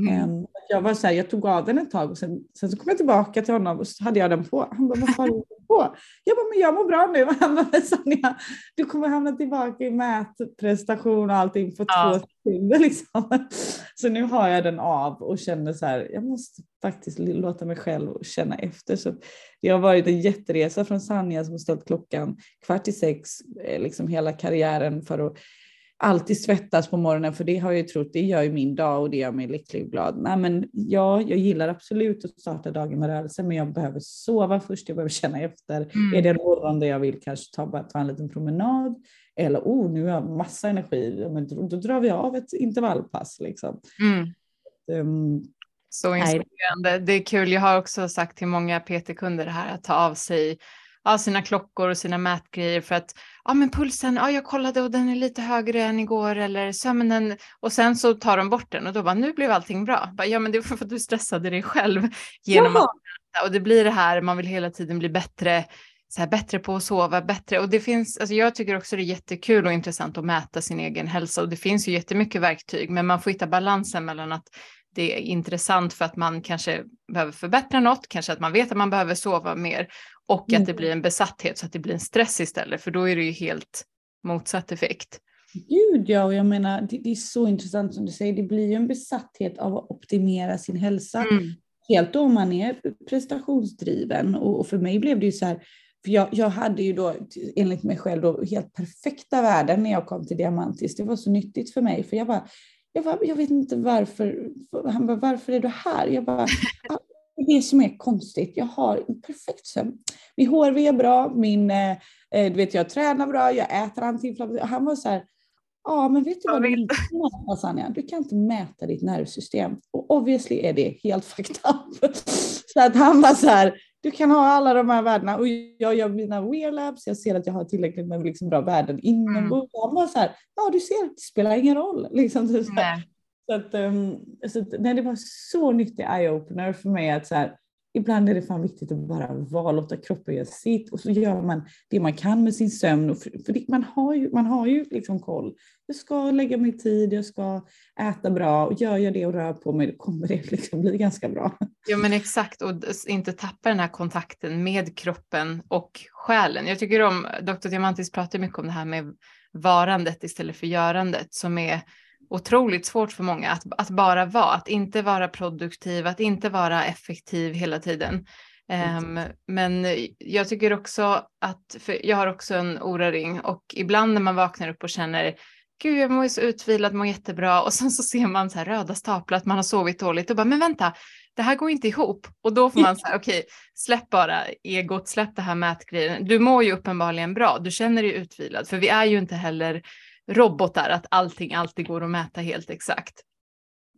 Mm. Jag, var så här, jag tog av den ett tag och sen, sen så kom jag tillbaka till honom och så hade jag den på. Han bara, vad har du på? Jag bara, men jag mår bra nu. Han bara, Sonja, du kommer hamna tillbaka i mätprestation och allting på ja. två sekunder. Liksom. Så nu har jag den av och känner så här, jag måste faktiskt låta mig själv känna efter. Så det har varit en jätteresa från Sanja som har ställt klockan kvart i sex eh, liksom hela karriären för att alltid svettas på morgonen för det har jag ju trott, det gör ju min dag och det gör mig lycklig och glad. Nej, men ja, jag gillar absolut att starta dagen med rörelse men jag behöver sova först, jag behöver känna efter. Mm. Är det en morgon där jag vill kanske ta, bara ta en liten promenad eller oh, nu har jag massa energi, men då, då drar vi av ett intervallpass liksom. Mm. Um, så inspirerande. Det är kul. Jag har också sagt till många PT-kunder här att ta av sig ja, sina klockor och sina mätgrejer för att ja, men pulsen, ja, jag kollade och den är lite högre än igår eller sömnen och sen så tar de bort den och då bara nu blev allting bra. Bara, ja, men det var för att du stressade dig själv genom ja. att och det blir det här man vill hela tiden bli bättre så här, bättre på att sova, bättre. Och det finns, alltså jag tycker också det är jättekul och intressant att mäta sin egen hälsa och det finns ju jättemycket verktyg, men man får hitta balansen mellan att det är intressant för att man kanske behöver förbättra något, kanske att man vet att man behöver sova mer och mm. att det blir en besatthet så att det blir en stress istället, för då är det ju helt motsatt effekt. Gud ja, och jag menar det, det är så intressant som du säger, det blir ju en besatthet av att optimera sin hälsa. Mm. Helt om man är prestationsdriven och, och, för mig blev det ju så här, för jag, jag hade ju då enligt mig själv då helt perfekta värden när jag kom till Diamantis. Det var så nyttigt för mig för jag bara, jag, bara, jag vet inte varför. Han bara, varför är du här? Jag bara, det är det som är konstigt. Jag har perfekt sömn. Min HRV är bra, min, eh, du vet, jag tränar bra, jag äter antiinflammatoriska. Han var så här, ja men vet du vad du inte mäta Sanja? Du kan inte mäta ditt nervsystem. Och obviously är det helt fucked up. så att han var så här, du kan ha alla de här värdena och jag gör mina wearlabs, jag ser att jag har tillräckligt med liksom bra värden inombords. Mm. Han var så här, ja du ser, det spelar ingen roll. Liksom, så, så, att, um, så att, nej, det var så nyttig eye-opener för mig att så här, ibland är det fan viktigt att bara vara, låta kroppen göra sitt och så gör man det man kan med sin sömn. Och för, för det, man har ju, man har ju liksom koll. Jag ska lägga mig tid, jag ska äta bra och gör jag det och rör på mig då kommer det liksom bli ganska bra. Ja men exakt och inte tappa den här kontakten med kroppen och själen. Jag tycker om, Dr. Diamantis pratar mycket om det här med varandet istället för görandet som är otroligt svårt för många att, att bara vara, att inte vara produktiv, att inte vara effektiv hela tiden. Um, men jag tycker också att, för jag har också en oraring och ibland när man vaknar upp och känner gud jag mår så utvilad, mår jättebra och sen så ser man så här röda staplar att man har sovit dåligt och bara men vänta, det här går inte ihop och då får man säga okej, okay, släpp bara egot, släpp det här mätgrejen. Du mår ju uppenbarligen bra, du känner dig utvilad för vi är ju inte heller robotar, att allting alltid går att mäta helt exakt.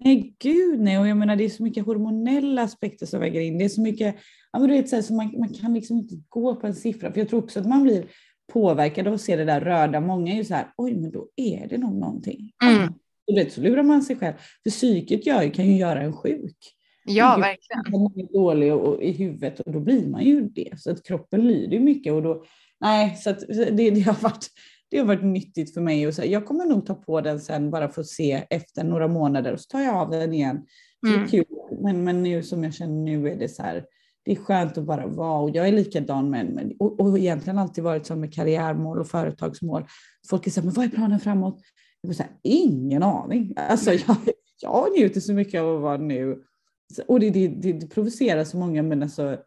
Nej, gud nej. Och jag menar, det är så mycket hormonella aspekter som väger in. Det är så mycket, ja, men du vet, så, här, så man, man kan liksom inte gå på en siffra. För jag tror också att man blir påverkad av att se det där röda. Många är ju så här, oj, men då är det nog någonting. Mm. Du vet, så lurar man sig själv. För psyket gör, kan ju göra en sjuk. Ja, verkligen. Man är dålig och, och, i huvudet och då blir man ju det. Så att kroppen lyder mycket och då, nej, så att det, det har varit det har varit nyttigt för mig. Och så, jag kommer nog ta på den sen bara för att se efter några månader och så tar jag av den igen. Mm. kul. Men, men nu som jag känner nu är det så här, det är skönt att bara vara och jag är likadan med, med och, och egentligen alltid varit så med karriärmål och företagsmål. Folk är så här, men vad är planen framåt? Jag säga, ingen aning. Alltså jag, jag njuter så mycket av att vara nu. Och det, det, det, det provocerar så många men alltså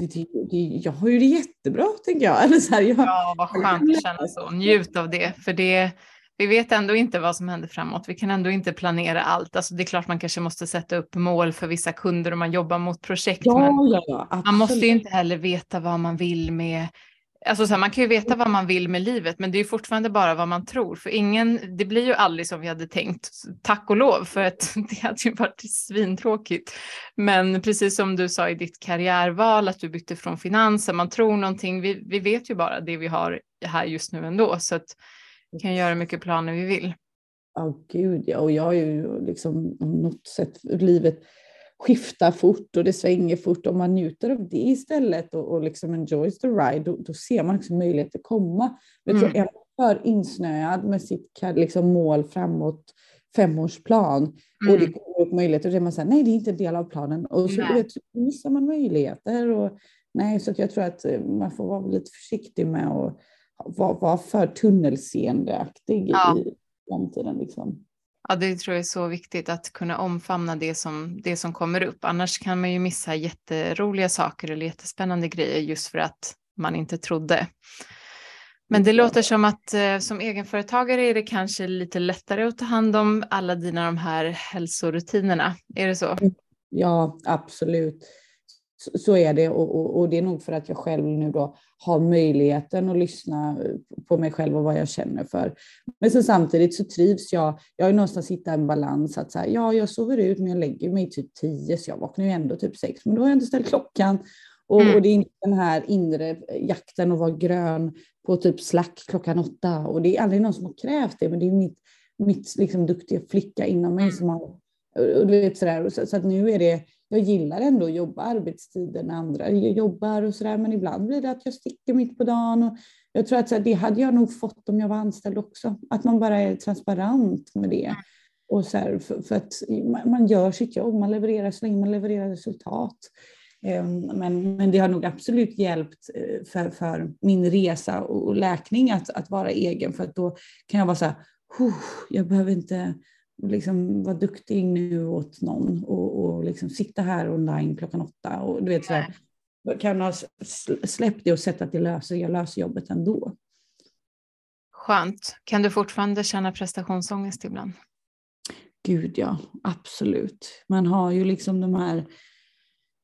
det, det, jag har ju det jättebra tänker jag. Eller så här, jag ja, vad skönt att känna så. Njut av det. För det, vi vet ändå inte vad som händer framåt. Vi kan ändå inte planera allt. Alltså det är klart man kanske måste sätta upp mål för vissa kunder och man jobbar mot projekt. Ja, men ja, man måste ju inte heller veta vad man vill med Alltså så här, man kan ju veta vad man vill med livet, men det är fortfarande bara vad man tror. För ingen, det blir ju aldrig som vi hade tänkt, tack och lov, för att det hade ju varit svintråkigt. Men precis som du sa i ditt karriärval, att du bytte från finanser, man tror någonting, vi, vi vet ju bara det vi har här just nu ändå, så att vi kan göra mycket planer vi vill. Ja, oh, gud ja, och jag har ju liksom på något sätt livet skiftar fort och det svänger fort. Om man njuter av det istället och, och liksom enjoys the ride, då, då ser man också möjligheter komma. Men mm. är man för insnöad med sitt liksom, mål framåt femårsplan mm. och det kommer upp möjligheter, då är man säger nej, det är inte en del av planen. Och så vet, missar man möjligheter. Och, nej, så jag tror att eh, man får vara lite försiktig med att vara, vara för tunnelseendeaktig ja. i framtiden. Liksom. Ja, det tror jag är så viktigt att kunna omfamna det som, det som kommer upp. Annars kan man ju missa jätteroliga saker eller jättespännande grejer just för att man inte trodde. Men det låter som att eh, som egenföretagare är det kanske lite lättare att ta hand om alla dina de här hälsorutinerna. Är det så? Ja, absolut så är det och, och, och, det är nog för att jag själv nu då har möjligheten att lyssna på mig själv och vad jag känner för. Men sen samtidigt så trivs jag. Jag har någonstans hittat en balans att så här, ja, jag sover ut, men jag lägger mig typ tio, så jag vaknar ju ändå typ sex, men då har jag inte ställt klockan. Och, mm. och det är inte den här inre jakten att vara grön på typ slack klockan åtta. Och det är aldrig någon som har krävt det, men det är mitt, mitt liksom duktiga flicka inom mig mm. som har och du vet sådär, så, så att nu är det, jag gillar ändå att jobba arbetstider när andra jobbar och sådär, men ibland blir det att jag sticker mitt på dagen. Och jag tror att så här, det hade jag nog fått om jag var anställd också, att man bara är transparent med det. Och så här, för, för, att man gör sitt jobb, man levererar så länge man levererar resultat. Ehm, men, men det har nog absolut hjälpt eh, för, för min resa och läkning att, att vara egen, för att då kan jag vara så här, jag behöver inte liksom vara duktig nu åt någon och, och liksom sitta här online klockan åtta. Och du vet, så här, kan ha släppt det och sett att det löser, jag löser jobbet ändå. Skönt. Kan du fortfarande känna prestationsångest ibland? Gud ja, absolut. Man har ju liksom de här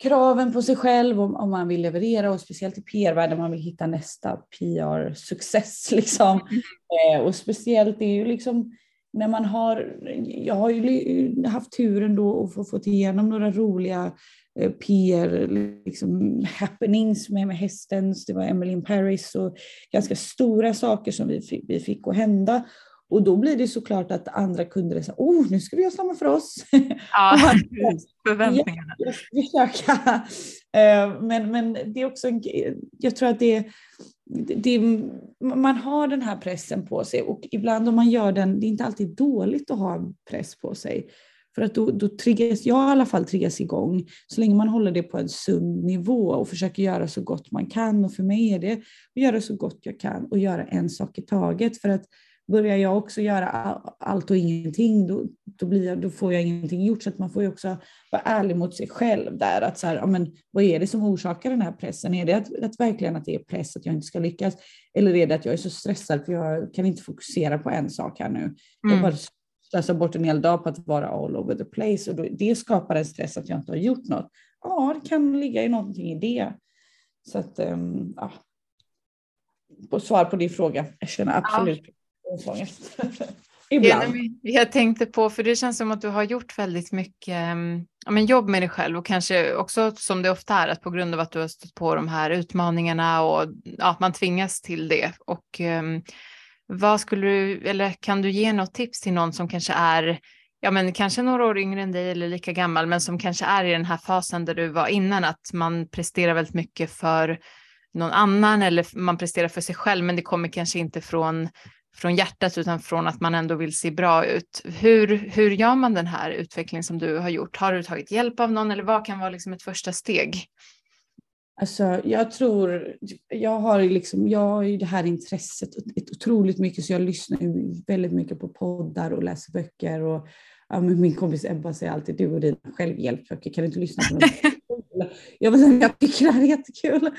kraven på sig själv om, om man vill leverera och speciellt i PR-världen man vill hitta nästa PR-success. Liksom. Mm. Eh, och speciellt det är ju liksom när man har, jag har ju haft turen då att få fått igenom några roliga eh, PR liksom, happenings med, med hästens, det var Emily in Paris och ganska stora saker som vi fick, vi fick att hända. Och då blir det såklart att andra kunder säger, oh nu ska vi göra samma för oss. Ja, förväntningarna. Jag, jag försöka. Eh, men, men det är också, jag tror att det det, man har den här pressen på sig och ibland om man gör den, det är inte alltid dåligt att ha en press på sig. För att då, då triggas, jag i alla fall triggas igång, så länge man håller det på en sund nivå och försöker göra så gott man kan. Och för mig är det att göra så gott jag kan och göra en sak i taget. För att börjar jag också göra allt och ingenting, då, då, blir jag, då får jag ingenting gjort. Så man får ju också vara ärlig mot sig själv där. Att så här, ja, men, vad är det som orsakar den här pressen? Är det att, att verkligen att det är press att jag inte ska lyckas? Eller är det att jag är så stressad för jag kan inte fokusera på en sak här nu? Mm. Jag bara slösar bort en hel dag på att vara all over the place och då, det skapar en stress att jag inte har gjort något. Ja, det kan ligga i någonting i det. Så att, um, ja. På svar på din fråga, jag känner absolut ja ångest. Ibland. Jag tänkte på, för det känns som att du har gjort väldigt mycket mm, ja, men jobb med dig själv och kanske också som det ofta är att på grund av att du har stött på de här utmaningarna och ja, man tvingas till det. Och um, vad skulle du, eller kan du ge något tips till någon som kanske är ja, men kanske några år yngre än dig eller lika gammal, men som kanske är i den här fasen där du var innan, att man presterar väldigt mycket för någon annan eller man presterar för sig själv, men det kommer kanske inte från från hjärtat utan från att man ändå vill se bra ut. Hur, hur gör man den här utvecklingen som du har gjort? Har du tagit hjälp av någon eller vad kan vara liksom ett första steg? Alltså, jag tror, jag har, liksom, jag har ju det här intresset otroligt mycket så jag lyssnar väldigt mycket på poddar och läser böcker. Och, ja, min kompis Ebba säger alltid du och dina självhjälpsböcker, kan du inte lyssna på dem? Jag, vill jag tycker det här är jättekul.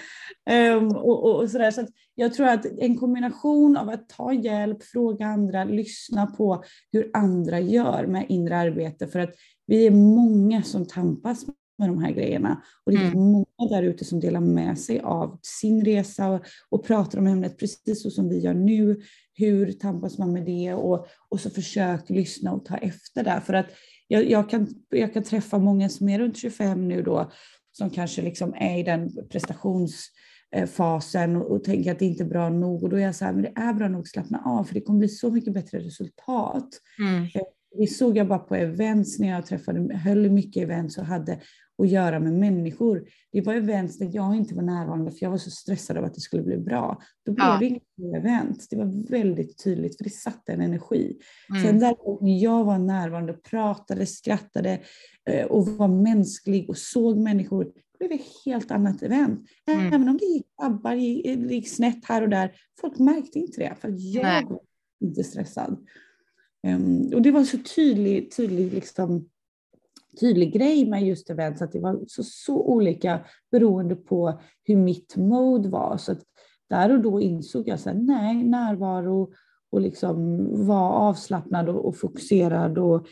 Um, och, och, och, sådär. Så jag tror att en kombination av att ta hjälp, fråga andra, lyssna på hur andra gör med inre arbete. För att vi är många som tampas med de här grejerna. Och det finns Mm. många där ute som delar med sig av sin resa och, och pratar om ämnet precis så som vi gör nu. Hur tampas man med det? Och, och så försök lyssna och ta efter där. För att jag, jag, kan, jag kan träffa många som är runt 25 nu då, som kanske liksom är i den prestationsfasen och, och tänker att det inte är bra nog. Och då är jag så här, men det är bra nog, slappna av, för det kommer bli så mycket bättre resultat. Mm. Det såg jag bara på events när jag träffade, höll mycket events och hade att göra med människor. Det var events där jag inte var närvarande för jag var så stressad av att det skulle bli bra. Då blev Ja. det inget event. Det var väldigt tydligt för det satte en energi. Mm. Sen däremot när jag var närvarande, pratade, skrattade eh, och var mänsklig och såg människor, då blev det ett helt annat event. Mm. Även om det gick abbar, gick, gick snett här och där, folk märkte inte det för jag Nej. var inte stressad. Ehm, och det var så tydlig, tydlig, liksom, tydlig grej med just events, att det var så, så olika beroende på hur mitt mode var. Så att där och då insåg jag att nej, närvaro och liksom vara avslappnad och, och fokuserad och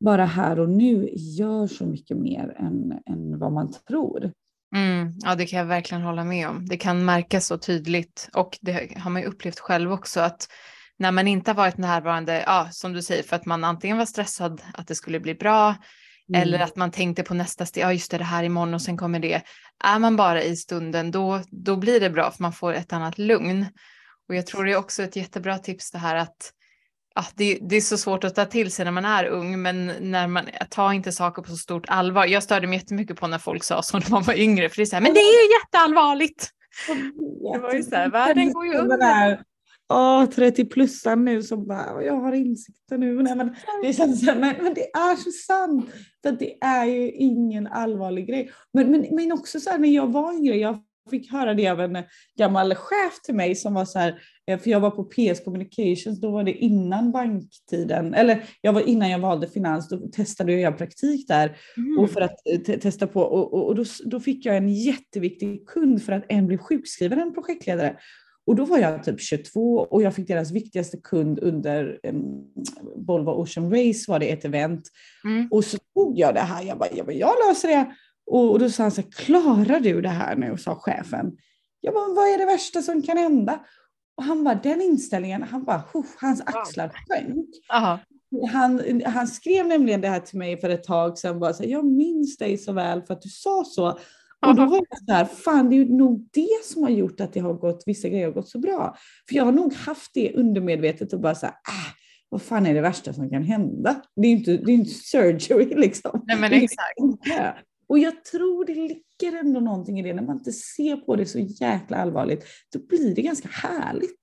bara här och nu gör så mycket mer än, än vad man tror. Mm, ja, det kan jag verkligen hålla med om. Det kan märkas så tydligt och det har man ju upplevt själv också att när man inte har varit närvarande, ja, som du säger, för att man antingen var stressad att det skulle bli bra Mm. eller att man tänkte på nästa steg, ja just det, det här imorgon och sen kommer det. Är man bara i stunden, då, då blir det bra för man får ett annat lugn. Och jag tror det är också ett jättebra tips det här att ja, det, det är så svårt att ta till sig när man är ung, men när man tar inte saker på så stort allvar. Jag störde mig jättemycket på när folk sa så när man var yngre, för det är så här, men det är ju jätteallvarligt. Det var ju så här, världen går ju under. Åh, 30-plussaren nu som bara, jag har insikter nu. Nej, men, det känns, så men, men det är så sant. Att det är ju ingen allvarlig grej. Men, men, men också så här, när jag var yngre, jag fick höra det av en gammal chef till mig som var så här, eh, för jag var på PS Communications, då var det innan banktiden, eller jag var innan jag valde finans, då testade jag praktik där Mm. och för att eh, te- testa på och, och, och då, då fick jag en jätteviktig kund för att en blev sjukskriven, en projektledare. Och då var jag typ 22 och jag fick deras viktigaste kund under um, Volvo Ocean Race var det ett event. Mm. Och så tog jag det här, jag bara, jag, bara, jag löser det. Och, och då sa han så här, klarar du det här nu? sa chefen. Jag bara, vad är det värsta som kan hända? Och han var den inställningen, han bara, hans axlar sjönk. Aha. Han, han skrev nämligen det här till mig för ett tag sedan, bara så här, jag minns dig så väl för att du sa så. Och då var jag så här, fan det är nog det som har gjort att det har gått, vissa grejer har gått så bra. För jag har nog haft det undermedvetet och bara så här, äh, vad fan är det värsta som kan hända? Det är ju inte, det är inte surgery liksom. Nej men exakt. Och jag tror det ligger ändå någonting i det, när man inte ser på det så jäkla allvarligt, då blir det ganska härligt.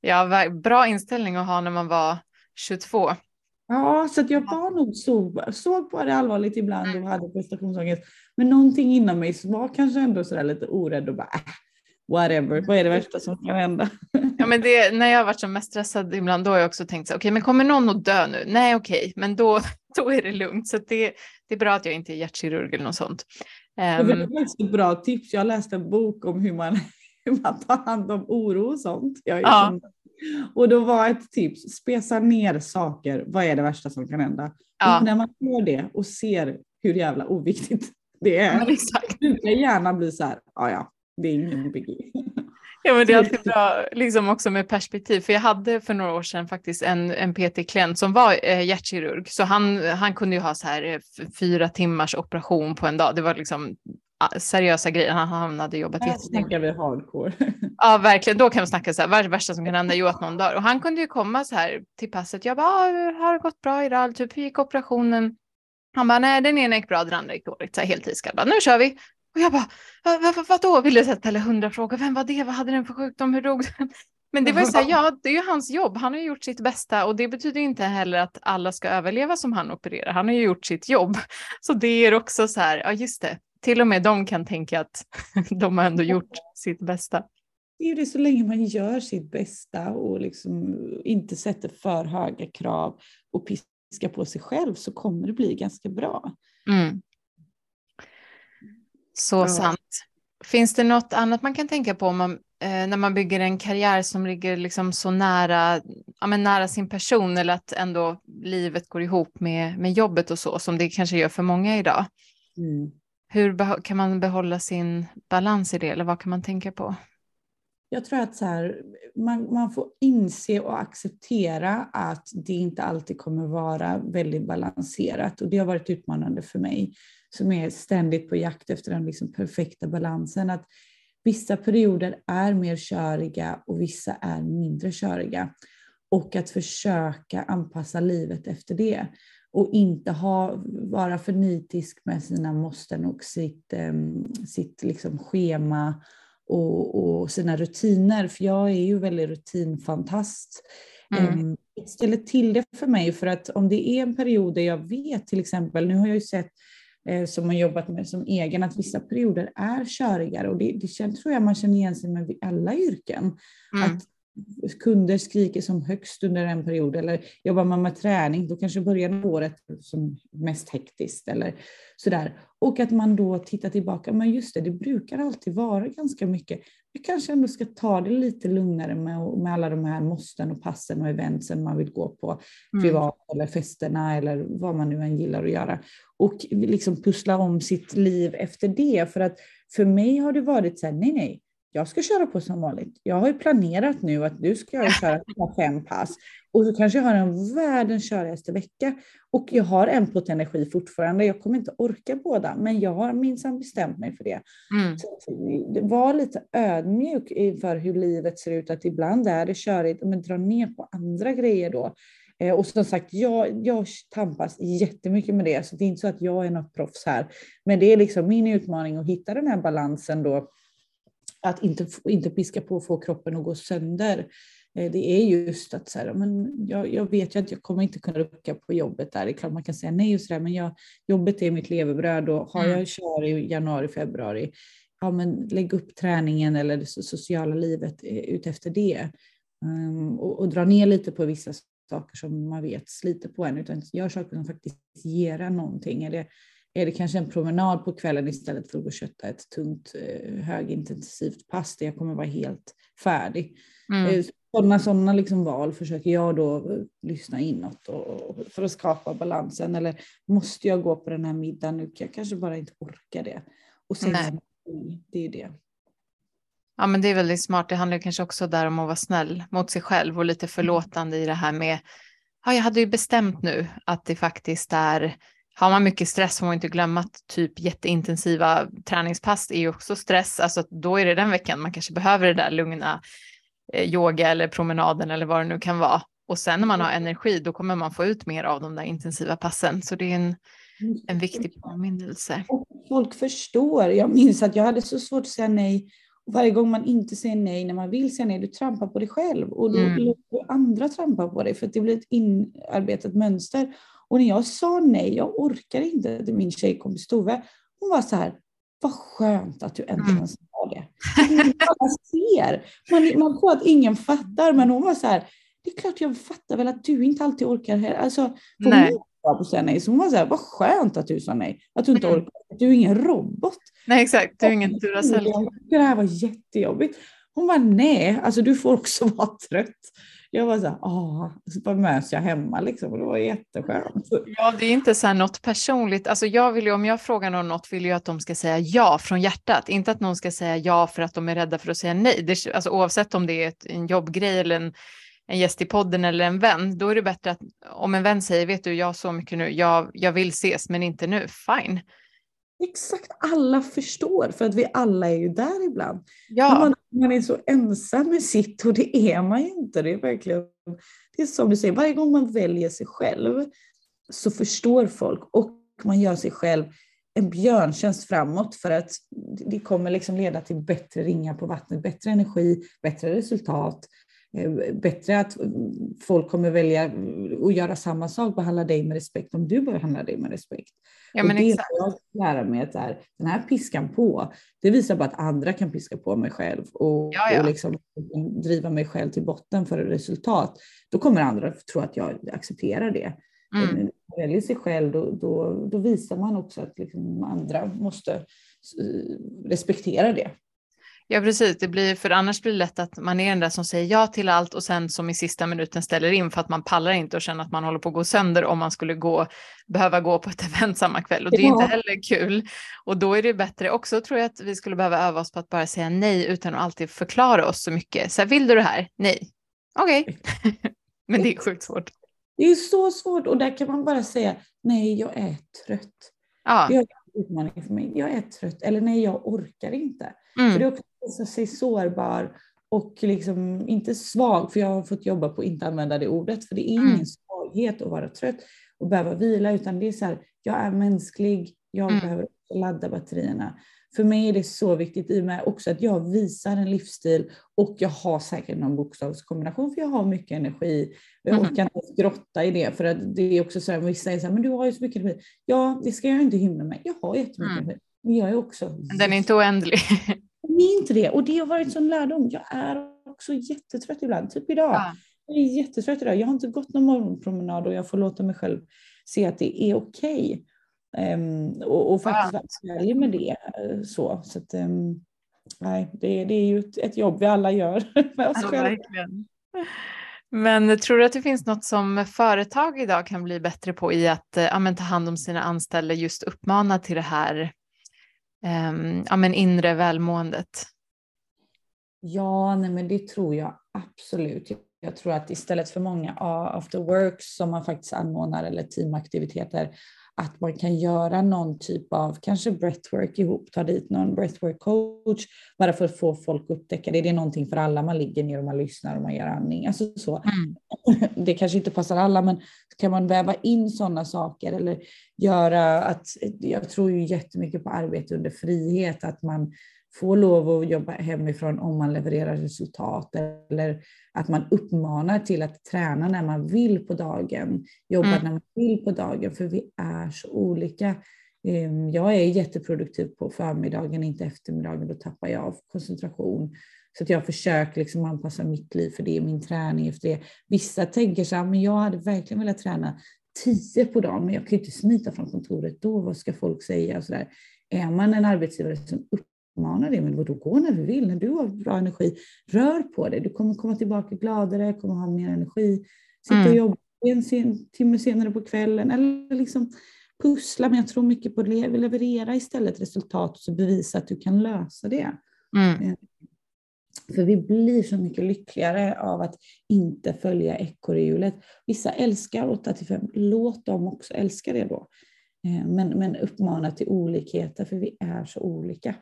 Ja, bra inställning att ha när man var 22. Ja, så jag var nog så, såg på det allvarligt ibland och hade prestationsångest. Men någonting inom mig var kanske ändå sådär lite orädd och bara, äh, whatever, vad är det värsta som kan hända? Ja, men det, när jag har varit som mest stressad ibland, då har jag också tänkt så okej, men kommer någon att dö nu? Nej, okej, men då, då är det lugnt. Så det, det är bra att jag inte är hjärtkirurg eller något sånt. Det Ehm, var faktiskt ett bra tips. Jag läste en bok om hur man, hur man tar hand om oro och sånt. Jag är Ja. sån. Och då var ett tips, spesa ner saker. Vad är det värsta som kan hända? ja, Och när man gör det och ser hur jävla oviktigt det är, men exakt. brukar gärna bli så här, ja ja, det är ingen biggie. Ja, men det är alltid bra liksom också med perspektiv. För jag hade för några år sedan faktiskt en, en PT-klient som var eh, hjärtkirurg. Så han, han kunde ju ha så här eh, fyra timmars operation på en dag. Det var liksom seriösa grejer. Han, han hade jobbat Här snackar vi hardcore. Ja, verkligen. Då kan vi snacka så här, vad är det värsta som kan hända? Jo, att någon dör. Och han kunde ju komma så här till passet. Jag bara, ah, har det gått bra idag? Typ, hur gick operationen? Han bara, nej, den ena gick bra, den andra gick dåligt. Så här, helt iskall. Bara, Nu kör vi. Och jag bara, vad, vad, vad, vadå? Ville jag ställa hundra frågor. Vem var det? Vad hade den för sjukdom? Hur dog den? Men det var ju så här, ja, det är ju hans jobb. Han har ju gjort sitt bästa och det betyder inte heller att alla ska överleva som han opererar. Han har ju gjort sitt jobb. Så det är också så här, ja just det. Till och med de kan tänka att de har ändå gjort sitt bästa. Det är ju det så länge man gör sitt bästa och liksom inte sätter för höga krav och piskar på sig själv så kommer det bli ganska bra. Mm. Så Ja. sant. Finns det något annat man kan tänka på om man, eh, när man bygger en karriär som ligger liksom så nära, ja, nära sin person eller att ändå livet går ihop med, med jobbet och så som det kanske gör för många idag? Hur kan man behålla sin balans i det eller vad kan man tänka på? Jag tror att så här, man, man får inse och acceptera att det inte alltid kommer vara väldigt balanserat och det har varit utmanande för mig som är ständigt på jakt efter den liksom perfekta balansen. Att vissa perioder är mer köriga och vissa är mindre köriga och att försöka anpassa livet efter det och inte ha, vara för nitisk med sina måsten och sitt, um, sitt liksom schema och, och, sina rutiner. För jag är ju väldigt rutinfantast. Mm. Um, ställer till det för mig för att om det är en period där jag vet till exempel, nu har jag ju sett eh, som har jobbat med som egen, att vissa perioder är körigare och det, det tror jag man känner igen sig med alla yrken. Mm. Att kunder skriker som högst under en period eller jobbar man med träning, då kanske början av året som mest hektiskt eller sådär. Och att man då tittar tillbaka, men just det, det brukar alltid vara ganska mycket. Vi kanske ändå ska ta det lite lugnare med, med alla de här måsten och passen och eventsen man vill gå på mm. privat eller festerna eller vad man nu än gillar att göra. Och liksom pussla om sitt liv efter det. För att för mig har det varit så här, nej, nej, jag ska köra på som vanligt. Jag har ju planerat nu att du ska köra fem pass och så kanske jag har en världens körigaste vecka och jag har en energi fortfarande. Jag kommer inte orka båda, men jag har minsann bestämt mig för det. Mm. Så var lite ödmjuk inför hur livet ser ut, att ibland är det körigt, men dra ner på andra grejer då. Eh, och som sagt, jag, jag tampas jättemycket med det, så det är inte så att jag är något proffs här. Men det är liksom min utmaning att hitta den här balansen då att inte, inte piska på och få kroppen att gå sönder. Eh, det är just att så här, men jag, jag, vet ju att jag kommer inte kunna rucka på jobbet där. Det är klart man kan säga nej och så där, men jag, jobbet är mitt levebröd och har jag mm. kör i januari, februari, ja men lägg upp träningen eller det sociala livet eh, utefter det. Um, och, och dra ner lite på vissa saker som man vet sliter på en, utan gör saker som faktiskt ger en någonting. Är det är det kanske en promenad på kvällen istället för att gå och kötta ett tungt eh, högintensivt pass där jag kommer vara helt färdig. Mm. Eh, sådana sådana liksom val försöker jag då eh, lyssna inåt och, för att skapa balansen. Eller måste jag gå på den här middagen nu? Jag kanske bara inte orkar det. Och sen det är det. Ja, men det är väldigt smart. Det handlar kanske också där om att vara snäll mot sig själv och lite förlåtande i det här med. Ja, jag hade ju bestämt nu att det faktiskt är har man mycket stress får man inte glömma att typ jätteintensiva träningspass är ju också stress. Alltså då är det den veckan man kanske behöver det där lugna eh, yoga eller promenaden eller vad det nu kan vara. Och sen när man har energi då kommer man få ut mer av de där intensiva passen. Så det är en, en viktig påminnelse. folk förstår. Jag minns att jag hade så svårt att säga nej. Och varje gång man inte säger nej när man vill säga nej, du trampar på dig själv och då mm. låter andra trampa på dig för att det blir ett inarbetat mönster. Och när jag sa nej, jag orkar inte till min tjejkompis Tove, hon var så här, vad skönt att du äntligen mm. sa det. Alla ser. Man, man tror att ingen fattar, men hon var så här, det är klart jag fattar väl att du inte alltid orkar. Här. Alltså, nej. Hon på säga nej, så hon var så här, vad skönt att du sa nej, att du inte mm. orkar. Du är ingen robot. Nej, exakt, du är ingen Duracell. Det här var jättejobbigt. Hon var nej, alltså du får också vara trött. Jag var så här, åh, så bara möts jag hemma liksom och det var jätteskönt. Ja, det är inte så här något personligt. Alltså jag vill ju, om jag frågar någon något vill jag att de ska säga ja från hjärtat, inte att någon ska säga ja för att de är rädda för att säga nej. Det, alltså oavsett om det är ett, en jobbgrej eller en, en gäst i podden eller en vän, då är det bättre att om en vän säger, vet du, jag har så mycket nu, jag, jag vill ses, men inte nu, fine. Exakt, alla förstår för att vi alla är ju där ibland. Ja. Man, man, är så ensam med sitt och det är man ju inte. Det är verkligen, det är som du säger, varje gång man väljer sig själv så förstår folk och man gör sig själv en björntjänst framåt för att det kommer liksom leda till bättre ringar på vattnet, bättre energi, bättre resultat, bättre att folk kommer välja att göra samma sak, behandla dig med respekt om du behandlar dig med respekt. Ja, men och det exakt. jag lära mig att här, den här piskan på, det visar bara att andra kan piska på mig själv och, ja, ja. och liksom driva mig själv till botten för ett resultat. Då kommer andra tro att jag accepterar det. Mm. Man väljer sig själv, då, då, då visar man också att liksom andra måste eh, respektera det. Ja, precis. Det blir, för annars blir det lätt att man är den där som säger ja till allt och sen som i sista minuten ställer in för att man pallar inte och känner att man håller på att gå sönder om man skulle gå, behöva gå på ett event samma kväll. Och det är inte heller kul. Och då är det bättre också, tror jag, att vi skulle behöva öva oss på att bara säga nej utan att alltid förklara oss så mycket. Så här, vill du det här? Nej. Okej. Okay. Men det är sjukt svårt. Det är så svårt och där kan man bara säga nej, jag är trött. Ja. Det är en utmaning för mig. Jag är trött eller nej, jag orkar inte. Mm. För det är också visa sig sårbar och liksom inte svag, för jag har fått jobba på att inte använda det ordet, för det är ingen mm. svaghet att vara trött och behöva vila, utan det är så här, jag är mänsklig, jag mm. behöver ladda batterierna. För mig är det så viktigt i och med också att jag visar en livsstil och jag har säkert någon bokstavskombination för jag har mycket energi. Jag mm. orkar inte grotta i det för att det är också så här, vissa säger så här, men du har ju så mycket energi. Ja, det ska jag inte hymla med. Jag har jättemycket mm. energi. Men jag är också... Den är inte oändlig. Den är inte det. Och det har varit sån lärdom. Jag är också jättetrött ibland, typ idag. Ja. Jag är jättetrött idag. Jag har inte gått någon morgonpromenad och jag får låta mig själv se att det är okej. Okay. Um, och, och, faktiskt vara ärlig med det. Eh, så, så att, um, nej, det, det, är ju ett, ett, jobb vi alla gör med oss ja, själva. Men tror du att det finns något som företag idag kan bli bättre på i att eh, ja, ta hand om sina anställda, just uppmana till det här eh, ja, men inre välmåendet? Ja, nej, men det tror jag absolut. Jag tror att istället för många after works som man faktiskt anordnar eller teamaktiviteter att man kan göra någon typ av kanske breathwork ihop, ta dit någon breathwork coach bara för att få folk att upptäcka det. Det är någonting för alla, man ligger ner och man lyssnar och man gör andning. Alltså så. Mm. Det kanske inte passar alla, men kan man väva in sådana saker eller göra att, jag tror ju jättemycket på arbete under frihet, att man får lov att jobba hemifrån om man levererar resultat eller att man uppmanar till att träna när man vill på dagen, jobba mm. när man vill på dagen, för vi är så olika. Ehm, jag är jätteproduktiv på förmiddagen, inte eftermiddagen, då tappar jag av koncentration. Så att jag försöker liksom anpassa mitt liv för det, min träning efter det. Vissa tänker så här, men jag hade verkligen velat träna tio på dagen, men jag kan ju inte smita från kontoret då, vad ska folk säga? Och så där. Är man en arbetsgivare som uppmanar det, men då gå när du vill, när du har bra energi, rör på dig, du kommer komma tillbaka gladare, kommer ha mer energi, sitta mm. och jobba en sen, timme senare på kvällen, eller liksom pussla, men jag tror mycket på att leverera istället resultat och så bevisa att du kan lösa det. Mm. Eh, för vi blir så mycket lyckligare av att inte följa ekorrhjulet. Vissa älskar 8 5, låt dem också älska det då. Eh, men, men uppmana till olikheter, för vi är så olika.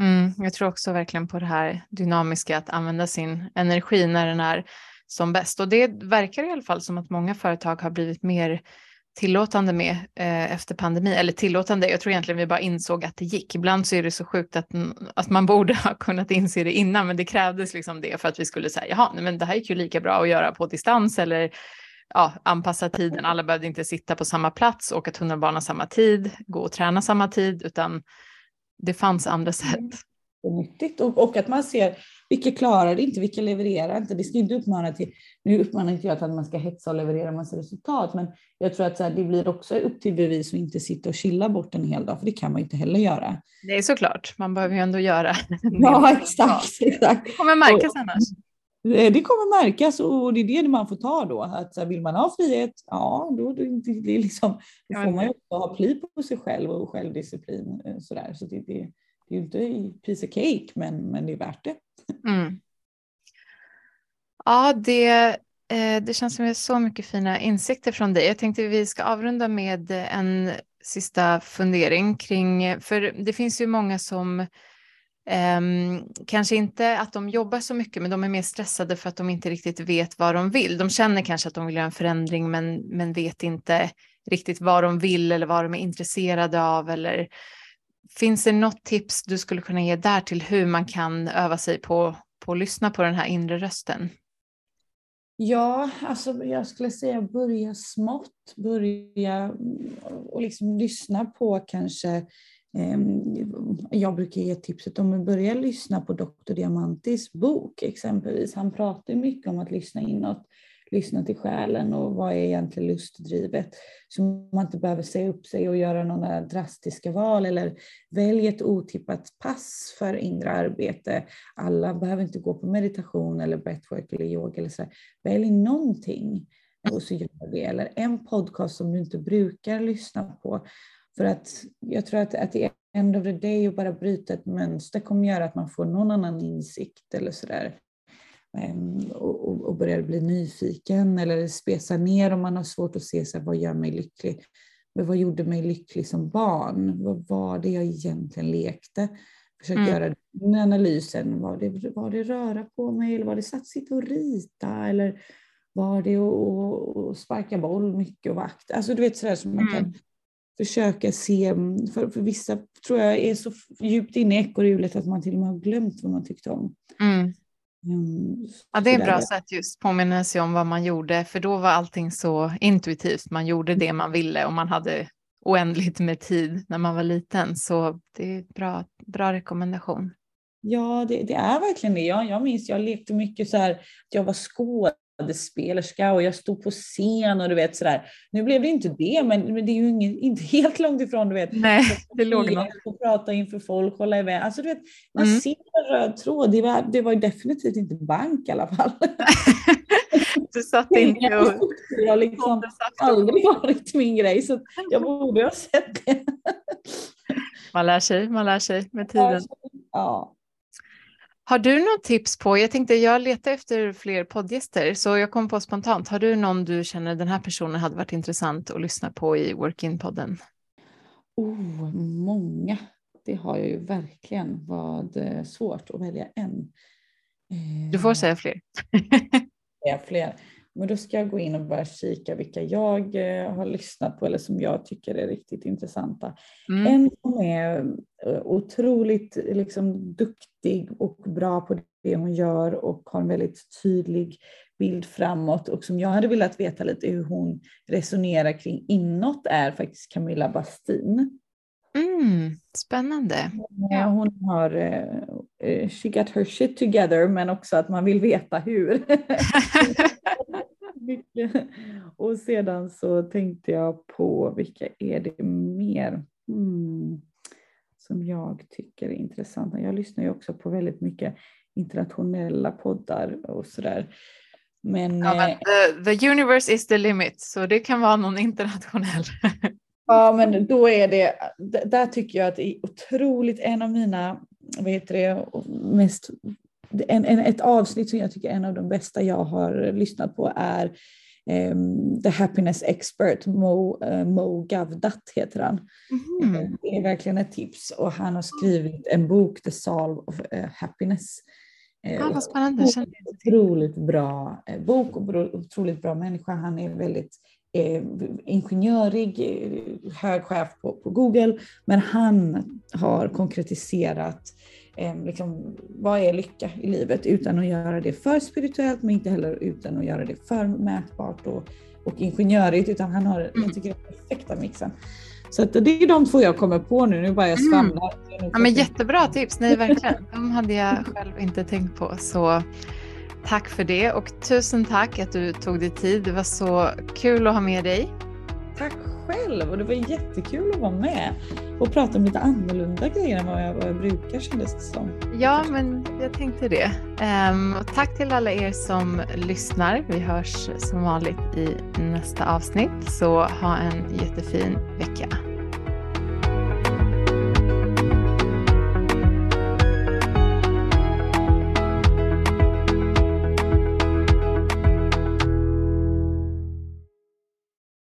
Mm, jag tror också verkligen på det här dynamiska, att använda sin energi när den är som bäst. Och det verkar i alla fall som att många företag har blivit mer tillåtande med eh, efter pandemi, eller tillåtande, jag tror egentligen vi bara insåg att det gick. Ibland så är det så sjukt att, att man borde ha kunnat inse det innan, men det krävdes liksom det för att vi skulle säga, jaha, nej, men det här gick ju lika bra att göra på distans eller ja, anpassa tiden. Alla behövde inte sitta på samma plats, åka tunnelbana samma tid, gå och träna samma tid, utan det fanns andra sätt. Nyttigt och, och att man ser vilka klarar det inte, vilka levererar inte. Det ska inte uppmana till, nu uppmanar inte jag till att man ska hetsa och leverera massa resultat, men jag tror att så här, det blir också upp till bevis och inte sitta och chilla bort en hel dag, för det kan man inte heller göra. Det är såklart, man behöver ju ändå göra. ja, exakt, exakt. Det kommer märkas och, annars. Det kommer märkas och det är det man får ta då. Att vill man ha frihet, ja då, det, det liksom, då får man ju också ha pli på sig själv och självdisciplin. Eh, sådär. Så det, det, det är ju inte piece of cake, men, men det är värt det. Mm. Ja, det, eh, det känns som så mycket fina insikter från dig. Jag tänkte vi ska avrunda med en sista fundering kring, för det finns ju många som Um, kanske inte att de jobbar så mycket, men de är mer stressade för att de inte riktigt vet vad de vill. De känner kanske att de vill göra en förändring, men, men vet inte riktigt vad de vill eller vad de är intresserade av. Eller finns det något tips du skulle kunna ge där till hur man kan öva sig på, på att lyssna på den här inre rösten? Ja, alltså jag skulle säga börja smått, börja och liksom lyssna på kanske Ehm, jag brukar ge tipset om att börja lyssna på Dr. Diamantis bok exempelvis. Han pratar mycket om att lyssna inåt, lyssna till själen och vad är egentligen lustdrivet. Så man inte behöver säga upp sig och göra några drastiska val eller välja ett otippat pass för inre arbete. Alla behöver inte gå på meditation eller breathwork eller yoga eller så. Välj någonting och så gör det. Eller en podcast som du inte brukar lyssna på. För att jag tror att, att det end of the day att bara bryta ett mönster kommer göra att man får någon annan insikt eller sådär. Ehm, och, och, och börjar bli nyfiken eller spesa ner om man har svårt att se så här, vad gör mig lycklig. Men vad gjorde mig lycklig som barn? Vad var det jag egentligen lekte? Försök mm. göra den analysen. Var det, var det röra på mig eller var det satt sitta och rita? Eller var det att sparka boll mycket och vakt? Alltså du vet sådär som man kan mm. Försöka se. För, för vissa tror jag är så djupt inne i ekorrhjulet att man till och med har glömt vad man tyckte om. Mm. Mm, ja, det är ett bra sätt just påminna sig om vad man gjorde, för då var allting så intuitivt. Man gjorde det man ville och man hade oändligt med tid när man var liten. Så det är bra, bra rekommendation. Ja, det, det är verkligen det. Jag, jag minns, jag lekte mycket så här, att jag var skådespelare skådespelerska och jag stod på scen och du vet sådär. Nu blev det inte det, men, men det är ju inget, inte helt långt ifrån du vet. Nej, det låg något. Och prata inför folk, hålla iväg. Alltså du vet, man mm. ser en röd tråd. Det var, det var definitivt inte bank i alla fall. du satt inte och... Jag har liksom aldrig varit min grej, så jag borde ha sett det. man lär sig, man lär sig med tiden. Ja. Har du något tips på, jag tänkte jag letar efter fler poddgäster, så jag kom på spontant, har du någon du känner den här personen hade varit intressant att lyssna på i Work-in-podden? Oh, många. Det har jag ju verkligen. Vad eh, svårt att välja en. Du får säga fler. säga fler. Men då ska jag gå in och börja kika vilka jag eh, har lyssnat på eller som jag tycker är riktigt intressanta. Mm. En som är eh, otroligt liksom, duktig och bra på det hon gör och har en väldigt tydlig bild framåt och som jag hade velat veta lite hur hon resonerar kring inåt är faktiskt Camilla Bastin. Mm, spännande. Ja, hon har she got her shit together men också att man vill veta hur. och sedan så tänkte jag på vilka är det mer mm, som jag tycker är intressanta. Jag lyssnar ju också på väldigt mycket internationella poddar och sådär. Men, ja, men eh, the, the, universe is the limit, så det kan vara någon internationell. ja, men då är det, där tycker jag att det är otroligt, en av mina, vad heter det, mest en, en, ett avsnitt som jag tycker är en av de bästa jag har lyssnat på är um, The Happiness Expert, Mo, uh, Mo Gavdat heter han. Mm. Det är verkligen ett tips och han har skrivit en bok, The Solve of uh, Happiness. Ah, vad spännande. Otroligt bra bok och otroligt bra människa. Han är väldigt eh, ingenjörig, hög chef på, på Google, men han har konkretiserat eh, liksom, vad är lycka i livet utan att göra det för spirituellt men inte heller utan att göra det för mätbart och, och ingenjörigt utan han har, mm. jag tycker, den perfekta mixen. Så det är de två jag kommer på nu, nu bara jag mm. svamlar. Mm. Ja, men jättebra tips, nej verkligen. De hade jag själv inte tänkt på. Så tack för det och tusen tack att du tog dig tid. Det var så kul att ha med dig. Tack själv och det var jättekul att vara med och prata om lite annorlunda grejer än vad jag, vad jag brukar kändes det som. Ja, men jag tänkte det. Um, tack till alla er som lyssnar. Vi hörs som vanligt i nästa avsnitt, så ha en jättefin vecka.